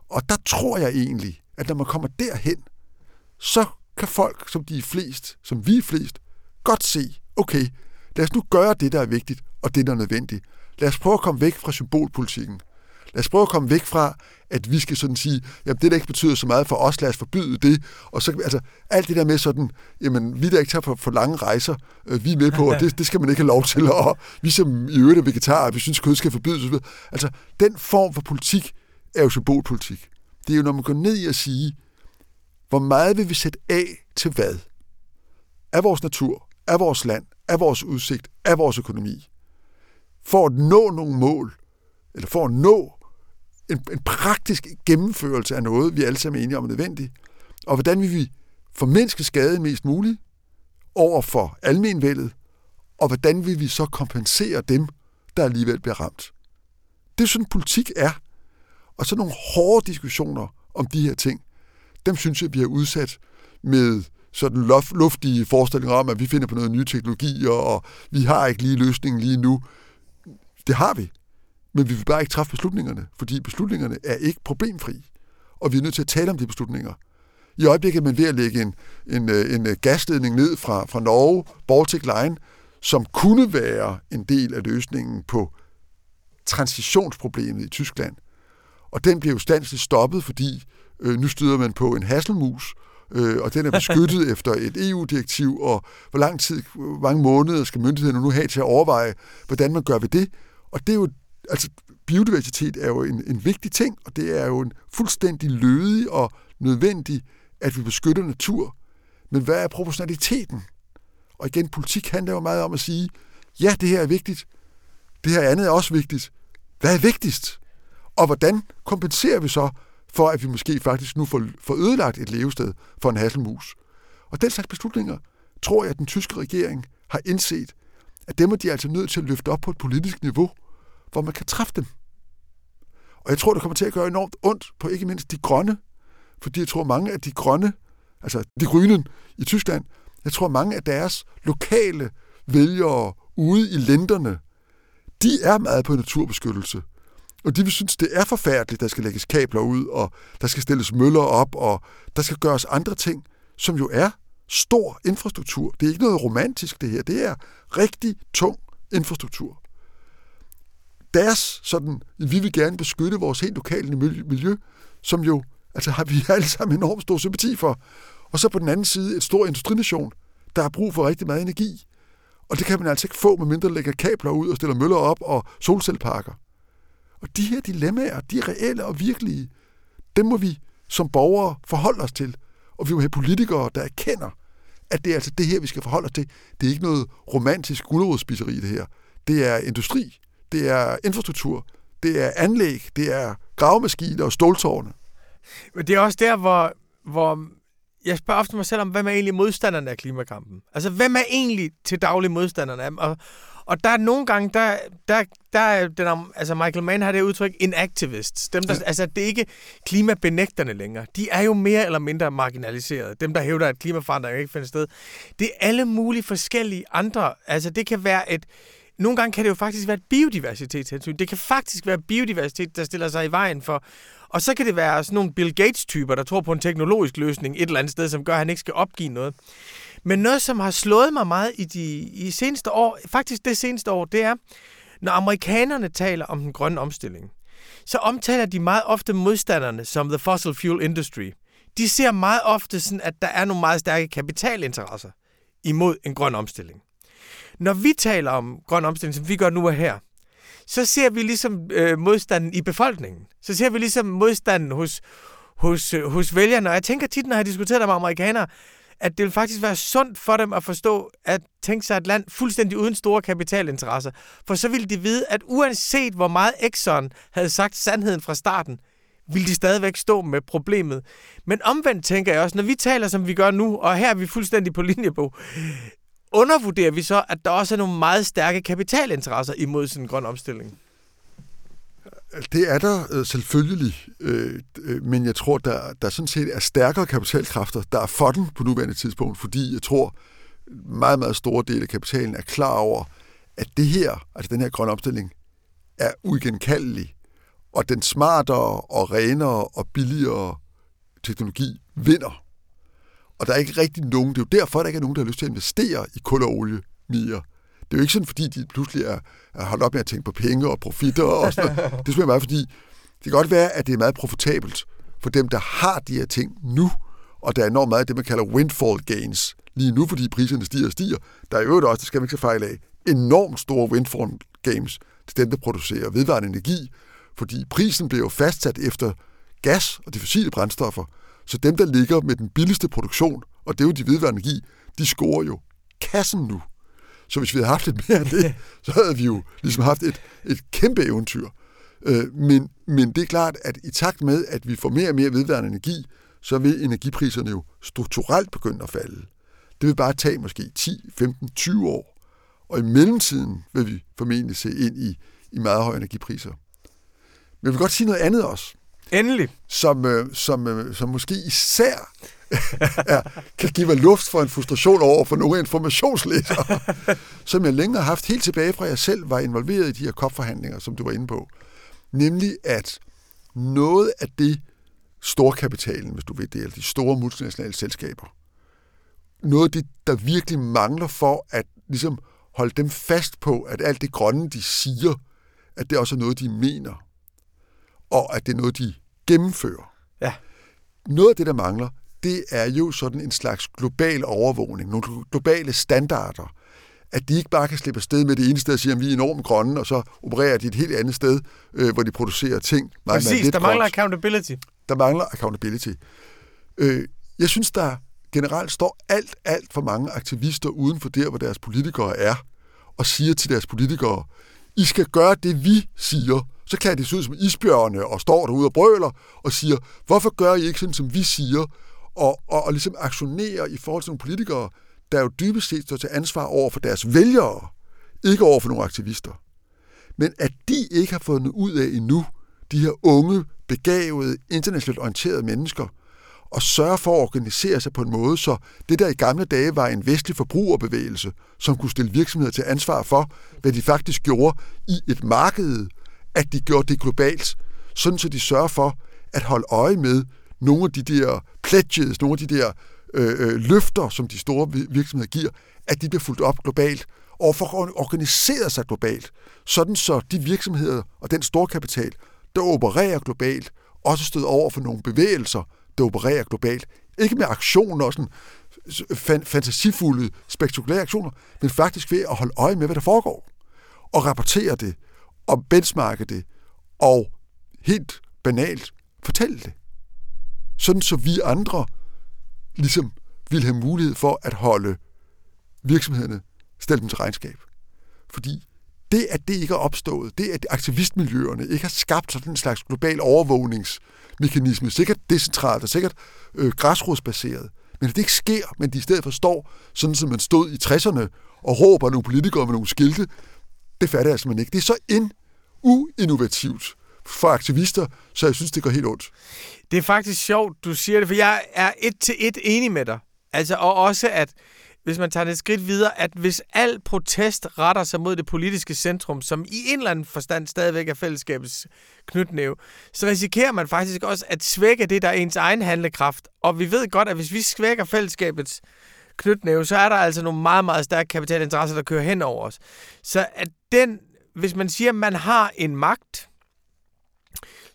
Og der tror jeg egentlig, at når man kommer derhen, så kan folk, som de er flest, som vi er flest, godt se, okay, lad os nu gøre det, der er vigtigt, og det, der er nødvendigt. Lad os prøve at komme væk fra symbolpolitikken. Lad os prøve at komme væk fra, at vi skal sådan sige, jamen det, der ikke betyder så meget for os, lad os forbyde det. Og så, altså, alt det der med sådan, jamen vi der ikke tager for, for lange rejser, øh, vi er med på, og det, det skal man ikke have lov til. Og vi som i øvrigt er vegetarer, vi synes, kød skal forbydes. Altså, den form for politik er jo symbolpolitik. Det er jo, når man går ned i at sige, hvor meget vil vi sætte af til hvad? Af vores natur, af vores land, af vores udsigt, af vores økonomi. For at nå nogle mål, eller for at nå en, en praktisk gennemførelse af noget, vi alle sammen er enige om er nødvendigt. Og hvordan vil vi formindske skaden mest muligt over for almenvældet, og hvordan vil vi så kompensere dem, der alligevel bliver ramt. Det er sådan, politik er. Og så nogle hårde diskussioner om de her ting, dem synes jeg, vi har udsat med sådan luftige forestillinger om, at vi finder på noget nye teknologier, og vi har ikke lige løsningen lige nu. Det har vi. Men vi vil bare ikke træffe beslutningerne, fordi beslutningerne er ikke problemfri. Og vi er nødt til at tale om de beslutninger. I øjeblikket er man ved at lægge en, en, øh, en øh, gasledning ned fra, fra Norge, Baltic Line, som kunne være en del af løsningen på transitionsproblemet i Tyskland. Og den blev jo standsligt stoppet, fordi øh, nu støder man på en hasselmus, øh, og den er beskyttet efter et EU-direktiv, og hvor lang tid, hvor mange måneder skal myndighederne nu have til at overveje, hvordan man gør ved det. Og det er jo altså biodiversitet er jo en, en vigtig ting, og det er jo en fuldstændig lødig og nødvendig, at vi beskytter natur. Men hvad er proportionaliteten? Og igen, politik handler jo meget om at sige, ja, det her er vigtigt, det her andet er også vigtigt. Hvad er vigtigst? Og hvordan kompenserer vi så for, at vi måske faktisk nu får, får ødelagt et levested for en hasselmus? Og den slags beslutninger, tror jeg, at den tyske regering har indset, at dem er de altså nødt til at løfte op på et politisk niveau – hvor man kan træffe dem. Og jeg tror, det kommer til at gøre enormt ondt på ikke mindst de grønne, fordi jeg tror, mange af de grønne, altså de grønne i Tyskland, jeg tror, mange af deres lokale vælgere ude i lænderne, de er meget på naturbeskyttelse. Og de vil synes, det er forfærdeligt, der skal lægges kabler ud, og der skal stilles møller op, og der skal gøres andre ting, som jo er stor infrastruktur. Det er ikke noget romantisk, det her. Det er rigtig tung infrastruktur deres sådan, vi vil gerne beskytte vores helt lokale miljø, som jo altså har vi alle sammen enormt stor sympati for. Og så på den anden side et stor industrination, der har brug for rigtig meget energi. Og det kan man altså ikke få, medmindre lægger kabler ud og stiller møller op og solcelleparker. Og de her dilemmaer, de er reelle og virkelige. Dem må vi som borgere forholde os til. Og vi må have politikere, der erkender, at det er altså det her, vi skal forholde os til. Det er ikke noget romantisk gulerodsspiseri, det her. Det er industri det er infrastruktur, det er anlæg, det er gravemaskiner og ståltårne. Men det er også der, hvor, hvor jeg spørger ofte mig selv om, hvem er egentlig modstanderne af klimakampen? Altså, hvem er egentlig til daglig modstanderne af dem? Og, og der er nogle gange, der, der, der er den, altså Michael Mann har det udtryk, inactivists. Dem, der, ja. Altså, det er ikke klimabenægterne længere. De er jo mere eller mindre marginaliseret. Dem, der hævder, at klimaforandring ikke finder sted. Det er alle mulige forskellige andre. Altså, det kan være et, nogle gange kan det jo faktisk være et biodiversitetshensyn. Det kan faktisk være biodiversitet, der stiller sig i vejen for. Og så kan det være sådan nogle Bill Gates-typer, der tror på en teknologisk løsning et eller andet sted, som gør, at han ikke skal opgive noget. Men noget, som har slået mig meget i de i seneste år, faktisk det seneste år, det er, når amerikanerne taler om den grønne omstilling, så omtaler de meget ofte modstanderne som the fossil fuel industry. De ser meget ofte sådan, at der er nogle meget stærke kapitalinteresser imod en grøn omstilling. Når vi taler om grøn omstilling, som vi gør nu og her, så ser vi ligesom øh, modstanden i befolkningen. Så ser vi ligesom modstanden hos, hos, øh, hos vælgerne. Og jeg tænker tit, når jeg har diskuteret med amerikanere, at det vil faktisk være sundt for dem at forstå, at tænke sig et land fuldstændig uden store kapitalinteresser. For så ville de vide, at uanset hvor meget Exxon havde sagt sandheden fra starten, ville de stadigvæk stå med problemet. Men omvendt tænker jeg også, når vi taler, som vi gør nu, og her er vi fuldstændig på linje på, undervurderer vi så, at der også er nogle meget stærke kapitalinteresser imod sådan en grøn omstilling? Det er der øh, selvfølgelig, øh, men jeg tror, der, der sådan set er stærkere kapitalkræfter, der er for den på nuværende tidspunkt, fordi jeg tror, meget, meget store del af kapitalen er klar over, at det her, altså den her grønne omstilling, er uigenkaldelig, og den smartere og renere og billigere teknologi vinder. Og Og der er ikke rigtig nogen, det er jo derfor, der ikke er nogen, der har lyst til at investere i kul og olie mere. Det er jo ikke sådan, fordi de pludselig er, er holdt op med at tænke på penge og profitter og sådan noget. Det er bare fordi, det kan godt være, at det er meget profitabelt for dem, der har de her ting nu, og der er enormt meget af det, man kalder windfall gains lige nu, fordi priserne stiger og stiger. Der er jo også, det skal man ikke så fejl af, enormt store windfall gains til dem, der producerer vedvarende energi, fordi prisen bliver jo fastsat efter gas og de fossile brændstoffer. Så dem, der ligger med den billigste produktion, og det er jo de vedvarende energi, de scorer jo kassen nu. Så hvis vi havde haft lidt mere af det, så havde vi jo ligesom haft et, et kæmpe eventyr. Øh, men, men det er klart, at i takt med, at vi får mere og mere vedvarende energi, så vil energipriserne jo strukturelt begynde at falde. Det vil bare tage måske 10, 15, 20 år. Og i mellemtiden vil vi formentlig se ind i, i meget høje energipriser. Men jeg vil godt sige noget andet også. Endelig. Som, øh, som, øh, som måske især er, kan give mig luft for en frustration over for nogle informationslæsere, som jeg længere har haft helt tilbage fra, jeg selv var involveret i de her COP-forhandlinger, som du var inde på. Nemlig at noget af det storkapitalen, hvis du vil det, eller de store multinationale selskaber, noget af det, der virkelig mangler for at ligesom holde dem fast på, at alt det grønne, de siger, at det også er noget, de mener, og at det er noget, de gennemfører. Ja. Noget af det, der mangler, det er jo sådan en slags global overvågning, nogle globale standarder, at de ikke bare kan slippe afsted med det ene sted og sige, at vi er enormt grønne, og så opererer de et helt andet sted, øh, hvor de producerer ting. Meget, Præcis, meget der mangler grønt. accountability. Der mangler accountability. Øh, jeg synes, der generelt står alt, alt for mange aktivister uden for der, hvor deres politikere er, og siger til deres politikere, I skal gøre det, vi siger. Så kan de se ud som isbjørne og står derude og brøler og siger, hvorfor gør I ikke sådan, som vi siger? Og, og, og ligesom aktionerer i forhold til nogle politikere, der jo dybest set står til ansvar over for deres vælgere, ikke over for nogle aktivister. Men at de ikke har fundet ud af endnu, de her unge, begavede, internationalt orienterede mennesker, og sørge for at organisere sig på en måde, så det der i gamle dage var en vestlig forbrugerbevægelse, som kunne stille virksomheder til ansvar for, hvad de faktisk gjorde i et marked, at de gjorde det globalt, sådan så de sørger for at holde øje med nogle af de der pledges, nogle af de der øh, øh, løfter, som de store virksomheder giver, at de bliver fuldt op globalt, og for at organisere sig globalt, sådan så de virksomheder og den store kapital, der opererer globalt, også støder over for nogle bevægelser, der opererer globalt. Ikke med aktioner og sådan fan- fantasifulde, spektakulære aktioner, men faktisk ved at holde øje med, hvad der foregår. Og rapportere det, og benchmarke det, og helt banalt fortælle det. Sådan så vi andre ligesom vil have mulighed for at holde virksomhederne stille dem til regnskab. Fordi det, at det ikke er opstået, det, at aktivistmiljøerne ikke har skabt sådan en slags global overvågningsmekanisme, sikkert decentralt og sikkert øh, græsrodsbaseret, men at det ikke sker, men de i stedet for står, sådan som man stod i 60'erne og råber nogle politikere med nogle skilte, det fatter jeg simpelthen ikke. Det er så in, uinnovativt for aktivister, så jeg synes, det går helt ondt. Det er faktisk sjovt, du siger det, for jeg er et til et enig med dig. Altså, og også at, hvis man tager det et skridt videre, at hvis al protest retter sig mod det politiske centrum, som i en eller anden forstand stadigvæk er fællesskabets knytnæve, så risikerer man faktisk også at svække det, der er ens egen handlekraft. Og vi ved godt, at hvis vi svækker fællesskabets knytnæve, så er der altså nogle meget, meget stærke kapitalinteresser, der kører hen over os. Så at den, hvis man siger, at man har en magt,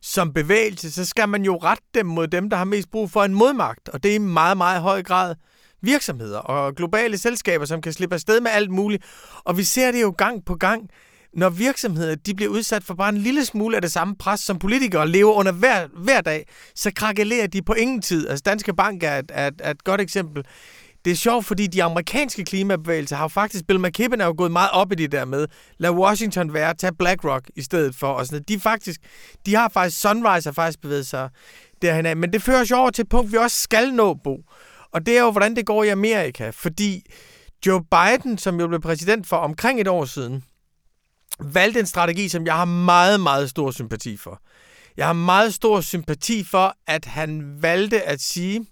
som bevægelse, så skal man jo rette dem mod dem, der har mest brug for en modmagt. Og det er i meget, meget høj grad virksomheder og globale selskaber, som kan slippe afsted med alt muligt. Og vi ser det jo gang på gang, når virksomheder de bliver udsat for bare en lille smule af det samme pres, som politikere lever under hver, hver dag, så krakelerer de på ingen tid. Altså Danske Bank er et, er, et, er et godt eksempel. Det er sjovt, fordi de amerikanske klimabevægelser har faktisk, Bill McKibben er jo gået meget op i det der med, lad Washington være, tag BlackRock i stedet for, og sådan De, faktisk, de har faktisk, Sunrise har faktisk bevæget sig derhen af, men det fører os over til et punkt, vi også skal nå, Bo. Og det er jo, hvordan det går i Amerika, fordi Joe Biden, som jo blev præsident for omkring et år siden, valgte en strategi, som jeg har meget, meget stor sympati for. Jeg har meget stor sympati for, at han valgte at sige,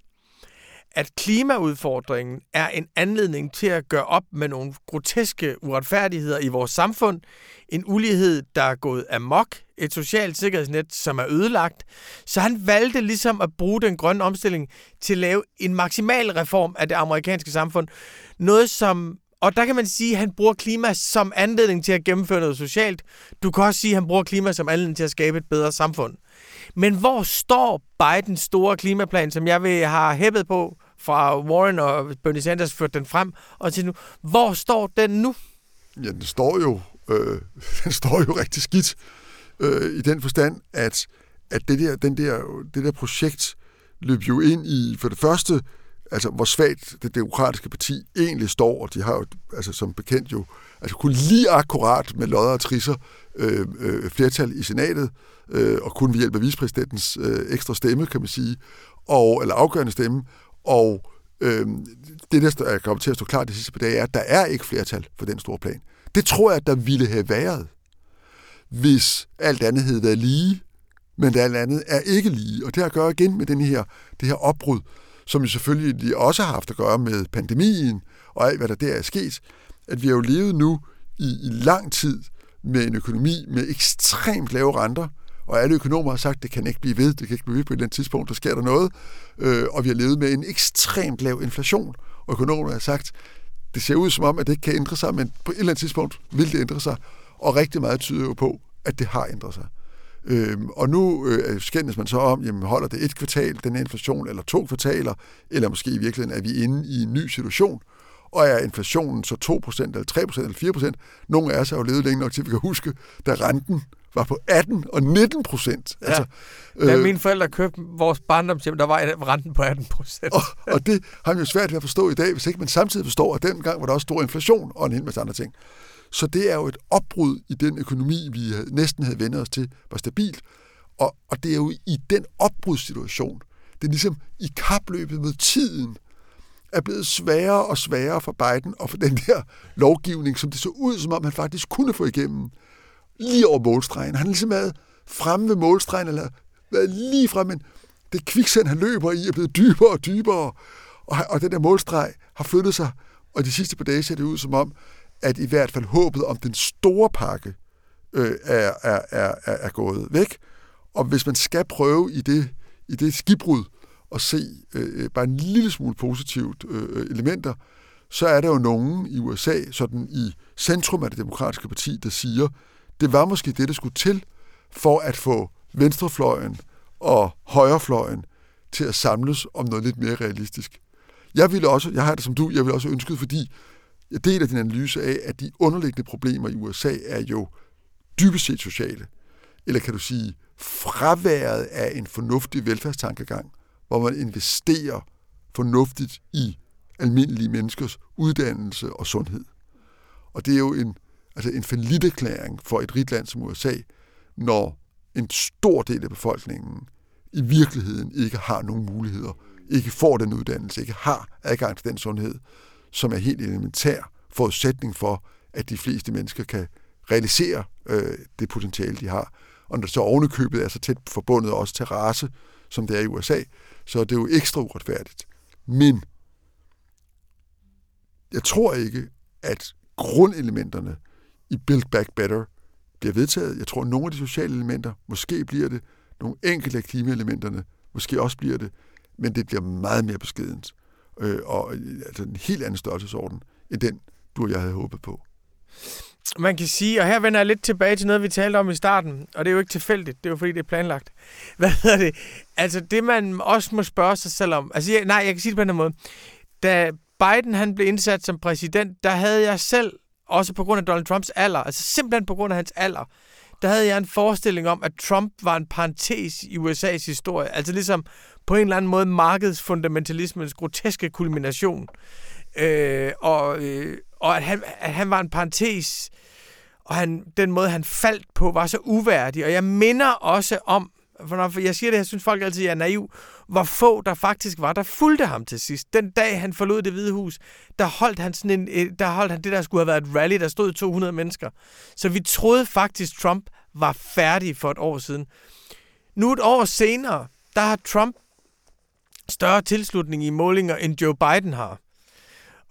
at klimaudfordringen er en anledning til at gøre op med nogle groteske uretfærdigheder i vores samfund. En ulighed, der er gået amok. Et socialt sikkerhedsnet, som er ødelagt. Så han valgte ligesom at bruge den grønne omstilling til at lave en maksimal reform af det amerikanske samfund. Noget, som og der kan man sige, at han bruger klima som anledning til at gennemføre noget socialt. Du kan også sige, at han bruger klima som anledning til at skabe et bedre samfund. Men hvor står Bidens store klimaplan, som jeg vil have hæppet på fra Warren og Bernie Sanders ført den frem, og til nu, hvor står den nu? Ja, den står jo, øh, den står jo rigtig skidt øh, i den forstand, at, at det, der, den der, det der projekt løb jo ind i, for det første, altså hvor svagt det demokratiske parti egentlig står, og de har jo altså, som bekendt jo altså kun lige akkurat med lodder og trisser øh, øh, flertal i senatet, øh, og kun ved hjælp af vicepræsidentens øh, ekstra stemme, kan man sige, og, eller afgørende stemme, og øh, det, der er kommet til at stå klart de sidste par dage, er, at der er ikke flertal for den store plan. Det tror jeg, der ville have været, hvis alt andet havde været lige, men det alt andet er ikke lige, og det har at gøre igen med den her, det her opbrud, som jo selvfølgelig også har haft at gøre med pandemien og alt, hvad der der er sket, at vi har jo levet nu i, i lang tid med en økonomi med ekstremt lave renter, og alle økonomer har sagt, at det kan ikke blive ved, det kan ikke blive ved på et eller andet tidspunkt, der sker der noget, øh, og vi har levet med en ekstremt lav inflation, og økonomerne har sagt, det ser ud som om, at det ikke kan ændre sig, men på et eller andet tidspunkt vil det ændre sig, og rigtig meget tyder jo på, at det har ændret sig. Øhm, og nu øh, skændes man så om, jamen holder det et kvartal, den inflation, eller to kvartaler, eller måske i virkeligheden er vi inde i en ny situation, og er inflationen så 2%, eller 3%, eller 4%? Nogle af os har jo levet længe nok til, at vi kan huske, da renten var på 18 og 19 procent. Ja. Altså, da øh, mine forældre købte vores barndomshjem, der var renten på 18 procent. og, og det har man jo svært ved at forstå i dag, hvis ikke man samtidig forstår, at dengang var der også stor inflation og en hel masse andre ting. Så det er jo et opbrud i den økonomi, vi næsten havde vendt os til, var stabilt. Og, og det er jo i den opbrudssituation, det er ligesom i kapløbet med tiden, er blevet sværere og sværere for Biden og for den der lovgivning, som det så ud, som om han faktisk kunne få igennem lige over målstregen. Han har ligesom været fremme ved målstregen, eller været lige fremme, men det kviksand, han løber i, er blevet dybere og dybere, og, og den der målstreg har flyttet sig, og de sidste par dage ser det ud som om, at i hvert fald håbet om den store pakke øh, er, er, er, er gået væk. Og hvis man skal prøve i det, i det skibbrud, at se øh, øh, bare en lille smule positivt øh, øh, elementer, så er der jo nogen i USA, sådan i centrum af det demokratiske parti, der siger, det var måske det, der skulle til for at få venstrefløjen og højrefløjen til at samles om noget lidt mere realistisk. Jeg ville også, jeg har det som du, jeg vil også ønske, fordi jeg deler din analyse af, at de underliggende problemer i USA er jo dybest set sociale. Eller kan du sige, fraværet af en fornuftig velfærdstankegang, hvor man investerer fornuftigt i almindelige menneskers uddannelse og sundhed. Og det er jo en, altså en forlitterklæring for et rigt land som USA, når en stor del af befolkningen i virkeligheden ikke har nogen muligheder, ikke får den uddannelse, ikke har adgang til den sundhed, som er helt elementær forudsætning for, at de fleste mennesker kan realisere øh, det potentiale, de har. Og når så ovenikøbet er så tæt forbundet også til race, som det er i USA, så er det jo ekstra uretfærdigt. Men jeg tror ikke, at grundelementerne i Build Back Better bliver vedtaget. Jeg tror, at nogle af de sociale elementer, måske bliver det, nogle enkelte af klimaelementerne, måske også bliver det, men det bliver meget mere beskedent øh, og øh, altså en helt anden størrelsesorden, end den, du og jeg havde håbet på. Man kan sige, og her vender jeg lidt tilbage til noget, vi talte om i starten, og det er jo ikke tilfældigt, det er jo fordi, det er planlagt. Hvad hedder det? Altså det, man også må spørge sig selv om, altså jeg, nej, jeg kan sige det på den måde. Da Biden han blev indsat som præsident, der havde jeg selv, også på grund af Donald Trumps alder, altså simpelthen på grund af hans alder, der havde jeg en forestilling om, at Trump var en parentes i USA's historie. Altså ligesom på en eller anden måde markedsfundamentalismens groteske kulmination. Øh, og, øh, og at han, at han var en parentes, og han, den måde, han faldt på, var så uværdig. Og jeg minder også om, for når jeg siger det, jeg synes folk altid er naiv, hvor få der faktisk var, der fulgte ham til sidst. Den dag, han forlod det hvide hus, der holdt han, sådan en, der holdt han det, der skulle have været et rally, der stod 200 mennesker. Så vi troede faktisk, Trump var færdig for et år siden. Nu et år senere, der har Trump større tilslutning i målinger, end Joe Biden har.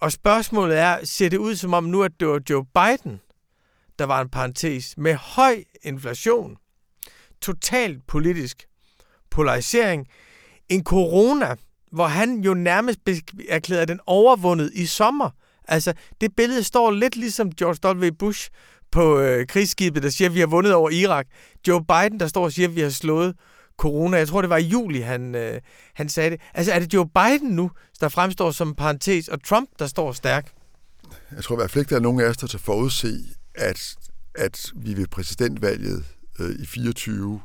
Og spørgsmålet er, ser det ud som om nu, at det var Joe Biden, der var en parentes, med høj inflation, totalt politisk polarisering, en corona, hvor han jo nærmest erklærede den overvundet i sommer. Altså, det billede står lidt ligesom George W. Bush på øh, krigsskibet, der siger, at vi har vundet over Irak. Joe Biden, der står og siger, at vi har slået corona. Jeg tror, det var i juli, han, øh, han sagde det. Altså, er det Joe Biden nu, der fremstår som parentes, og Trump, der står stærk? Jeg tror i hvert fald ikke, der er nogen af os, der til forudse, at, at vi ved præsidentvalget øh, i 24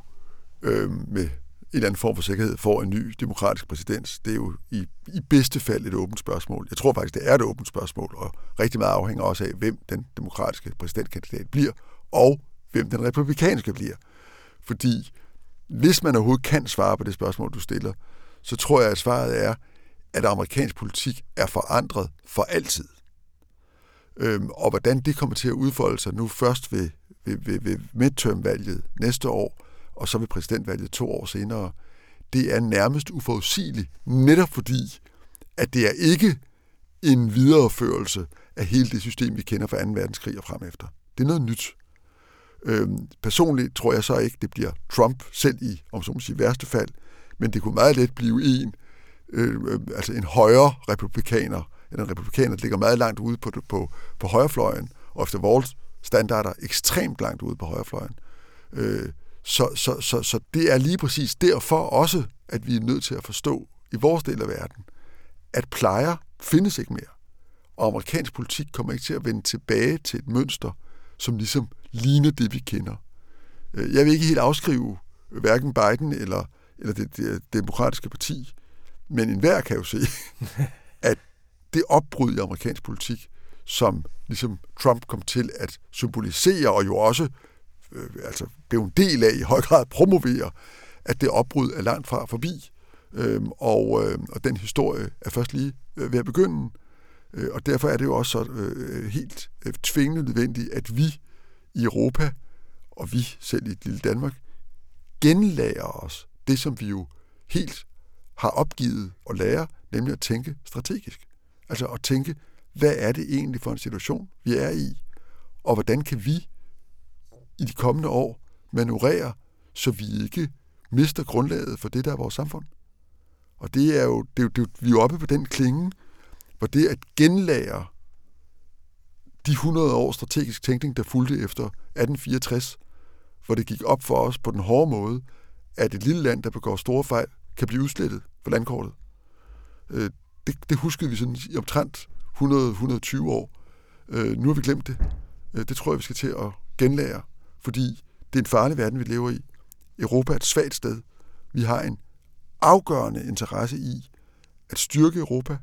øh, med en eller anden form for sikkerhed får en ny demokratisk præsident. Det er jo i, i bedste fald et åbent spørgsmål. Jeg tror faktisk, det er et åbent spørgsmål, og rigtig meget afhænger også af, hvem den demokratiske præsidentkandidat bliver, og hvem den republikanske bliver. Fordi hvis man overhovedet kan svare på det spørgsmål, du stiller, så tror jeg, at svaret er, at amerikansk politik er forandret for altid. Øhm, og hvordan det kommer til at udfolde sig nu først ved, ved, ved, ved midtermvalget næste år, og så ved præsidentvalget to år senere, det er nærmest uforudsigeligt, netop fordi, at det er ikke en videreførelse af hele det system, vi kender fra 2. verdenskrig og frem efter. Det er noget nyt. Øhm, personligt tror jeg så ikke, det bliver Trump selv i, om så må sige, værste fald, men det kunne meget let blive en, øh, øh altså en højre republikaner, en republikaner, der ligger meget langt ude på, på, på højrefløjen, og efter vores standarder ekstremt langt ude på højrefløjen. Øh, så, så, så, så det er lige præcis derfor også, at vi er nødt til at forstå i vores del af verden, at plejer findes ikke mere. Og amerikansk politik kommer ikke til at vende tilbage til et mønster, som ligesom ligner det, vi kender. Øh, jeg vil ikke helt afskrive hverken Biden eller, eller det, det demokratiske parti, men enhver kan jo se, at det opbrud i amerikansk politik, som ligesom Trump kom til at symbolisere, og jo også øh, altså blev en del af, i høj grad promovere, at det opbrud er langt fra forbi. Øhm, og, øh, og den historie er først lige øh, ved at begynde. Øh, og derfor er det jo også så, øh, helt øh, tvingende nødvendigt, at vi i Europa, og vi selv i et lille Danmark, genlærer os det, som vi jo helt har opgivet at lære, nemlig at tænke strategisk. Altså at tænke, hvad er det egentlig for en situation, vi er i, og hvordan kan vi i de kommende år manøvrere, så vi ikke mister grundlaget for det, der er vores samfund. Og det er jo, det er jo, det er jo vi er jo oppe på den klinge, hvor det at genlære de 100 år strategisk tænkning, der fulgte efter 1864, hvor det gik op for os på den hårde måde, at et lille land, der begår store fejl, kan blive udslettet på landkortet. Øh, det, det huskede vi sådan i omtrent 100-120 år. Øh, nu har vi glemt det. Øh, det tror jeg, vi skal til at genlære fordi det er en farlig verden, vi lever i. Europa er et svagt sted. Vi har en afgørende interesse i at styrke Europa,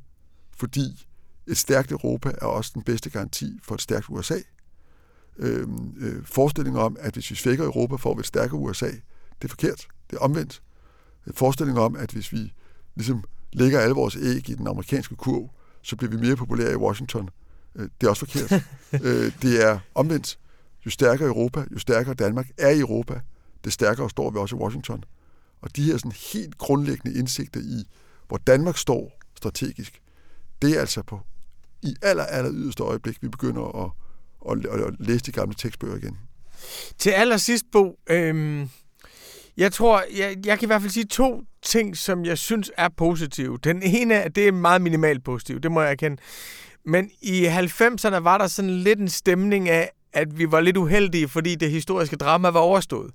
fordi et stærkt Europa er også den bedste garanti for et stærkt USA. Øhm, øh, forestillingen om, at hvis vi svækker Europa, får vi et stærkere USA, det er forkert. Det er omvendt. Forestillingen om, at hvis vi ligesom lægger alle vores æg i den amerikanske kurv, så bliver vi mere populære i Washington. Øh, det er også forkert. øh, det er omvendt jo stærkere Europa, jo stærkere Danmark er i Europa, det stærkere står vi også i Washington. Og de her sådan helt grundlæggende indsigter i, hvor Danmark står strategisk, det er altså på i aller, aller yderste øjeblik, vi begynder at, at, at læse de gamle tekstbøger igen. Til allersidst, Bo, øhm, jeg tror, jeg, jeg kan i hvert fald sige to ting, som jeg synes er positive. Den ene, det er meget minimalt positivt, det må jeg erkende. Men i 90'erne var der sådan lidt en stemning af, at vi var lidt uheldige, fordi det historiske drama var overstået.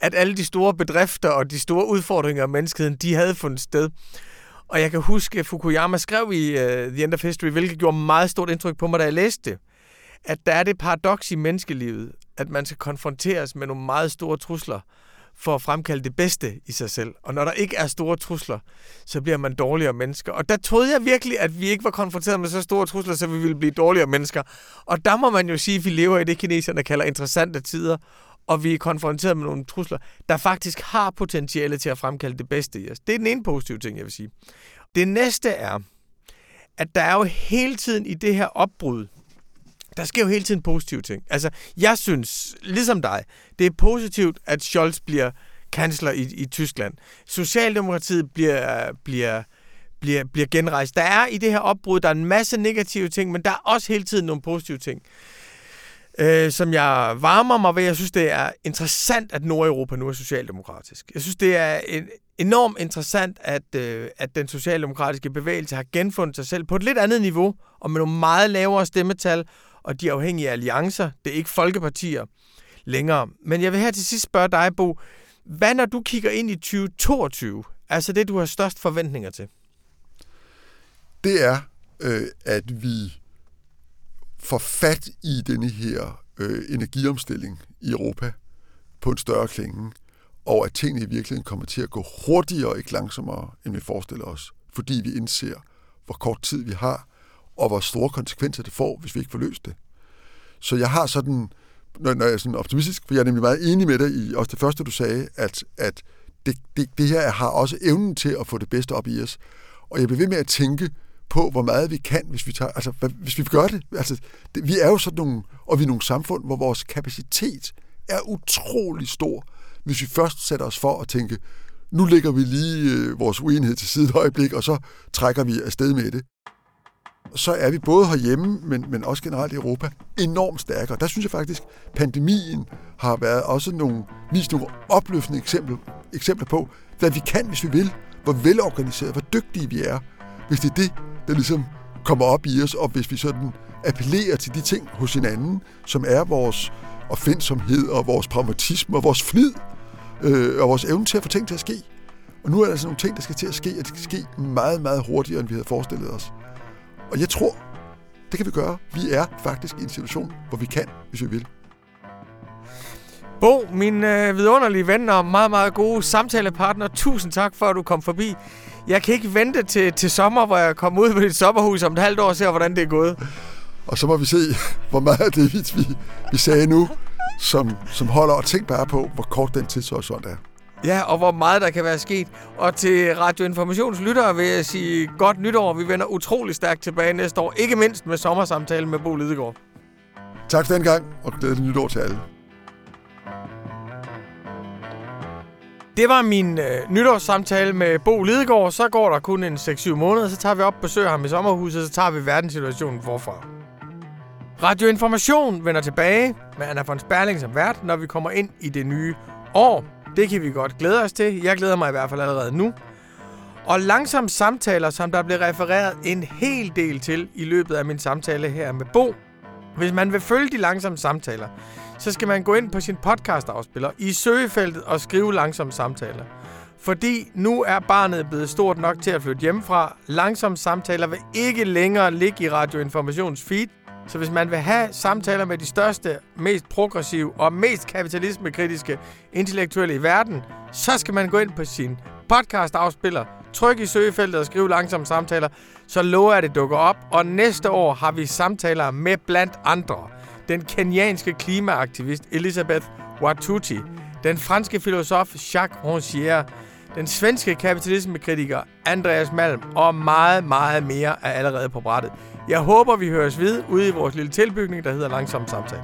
At alle de store bedrifter og de store udfordringer af menneskeheden, de havde fundet sted. Og jeg kan huske, at Fukuyama skrev i uh, The End of History, hvilket gjorde meget stort indtryk på mig, da jeg læste det, at der er det paradoks i menneskelivet, at man skal konfronteres med nogle meget store trusler, for at fremkalde det bedste i sig selv. Og når der ikke er store trusler, så bliver man dårligere mennesker. Og der troede jeg virkelig, at vi ikke var konfronteret med så store trusler, så vi ville blive dårligere mennesker. Og der må man jo sige, at vi lever i det, kineserne kalder interessante tider, og vi er konfronteret med nogle trusler, der faktisk har potentiale til at fremkalde det bedste i os. Det er den ene positive ting, jeg vil sige. Det næste er, at der er jo hele tiden i det her opbrud, der sker jo hele tiden positive ting. Altså, jeg synes, ligesom dig, det er positivt, at Scholz bliver kansler i, i Tyskland. Socialdemokratiet bliver, bliver bliver, bliver genrejst. Der er i det her opbrud, der er en masse negative ting, men der er også hele tiden nogle positive ting, øh, som jeg varmer mig ved. Jeg synes, det er interessant, at Nordeuropa nu er socialdemokratisk. Jeg synes, det er en, enormt interessant, at, øh, at den socialdemokratiske bevægelse har genfundet sig selv på et lidt andet niveau, og med nogle meget lavere stemmetal, og de er afhængige af alliancer. Det er ikke folkepartier længere. Men jeg vil her til sidst spørge dig, Bo, hvad når du kigger ind i 2022? Altså det, du har størst forventninger til? Det er, øh, at vi får fat i denne her øh, energiomstilling i Europa på en større klinge, og at tingene i virkeligheden kommer til at gå hurtigere og ikke langsommere, end vi forestiller os, fordi vi indser, hvor kort tid vi har, og hvor store konsekvenser det får, hvis vi ikke får løst det. Så jeg har sådan, når, når jeg er sådan optimistisk, for jeg er nemlig meget enig med dig i også det første, du sagde, at, at det, det, det her har også evnen til at få det bedste op i os. Og jeg bliver ved med at tænke på, hvor meget vi kan, hvis vi, tager, altså, hvad, hvis vi gør det. Altså, det. Vi er jo sådan nogle, og vi er nogle samfund, hvor vores kapacitet er utrolig stor, hvis vi først sætter os for at tænke, nu lægger vi lige øh, vores uenighed til side et øjeblik, og så trækker vi afsted med det. Så er vi både herhjemme, men, men også generelt i Europa, enormt stærkere. Der synes jeg faktisk, pandemien har været også nogle, vist nogle opløftende eksempler, eksempler på, hvad vi kan, hvis vi vil, hvor velorganiseret, hvor dygtige vi er, hvis det er det, der ligesom kommer op i os, og hvis vi sådan appellerer til de ting hos hinanden, som er vores opfindsomhed og vores pragmatisme og vores flid, øh, og vores evne til at få ting til at ske. Og nu er der altså nogle ting, der skal til at ske, og det skal ske meget, meget hurtigere, end vi havde forestillet os. Og jeg tror, det kan vi gøre. Vi er faktisk i en situation, hvor vi kan, hvis vi vil. Bo, min øh, vidunderlige ven og meget, meget gode samtalepartner, tusind tak for, at du kom forbi. Jeg kan ikke vente til, til sommer, hvor jeg kommer ud på dit sommerhus om et halvt år og ser, hvordan det er gået. Og så må vi se, hvor meget af det, vi, vi sagde nu, som, som holder og tænk bare på, hvor kort den tidshorisont er. Ja, og hvor meget der kan være sket. Og til radioinformationslyttere vil jeg sige godt nytår. Vi vender utrolig stærkt tilbage næste år. Ikke mindst med sommersamtalen med Bo Lidegaard. Tak for den gang, og glædelig nytår til alle. Det var min øh, nytårssamtale med Bo Lidegaard. Så går der kun en 6-7 måneder, så tager vi op og besøger ham i sommerhuset, så tager vi verdenssituationen forfra. Radioinformation vender tilbage med Anna von Sperling som vært, når vi kommer ind i det nye år. Det kan vi godt glæde os til. Jeg glæder mig i hvert fald allerede nu. Og langsomme samtaler, som der blev refereret en hel del til i løbet af min samtale her med Bo. Hvis man vil følge de langsomme samtaler, så skal man gå ind på sin podcast-afspiller i søgefeltet og skrive langsomme samtaler. Fordi nu er barnet blevet stort nok til at flytte hjemmefra. Langsomme samtaler vil ikke længere ligge i radioinformations feed, så hvis man vil have samtaler med de største, mest progressive og mest kapitalismekritiske intellektuelle i verden, så skal man gå ind på sin podcast-afspiller, tryk i søgefeltet og skrive langsomme samtaler, så lover jeg, at det dukker op. Og næste år har vi samtaler med blandt andre den kenyanske klimaaktivist Elisabeth Watuti, den franske filosof Jacques Rancière, den svenske kapitalismekritiker Andreas Malm og meget, meget mere er allerede på brættet. Jeg håber, vi høres ved ude i vores lille tilbygning, der hedder Langsom Samtale.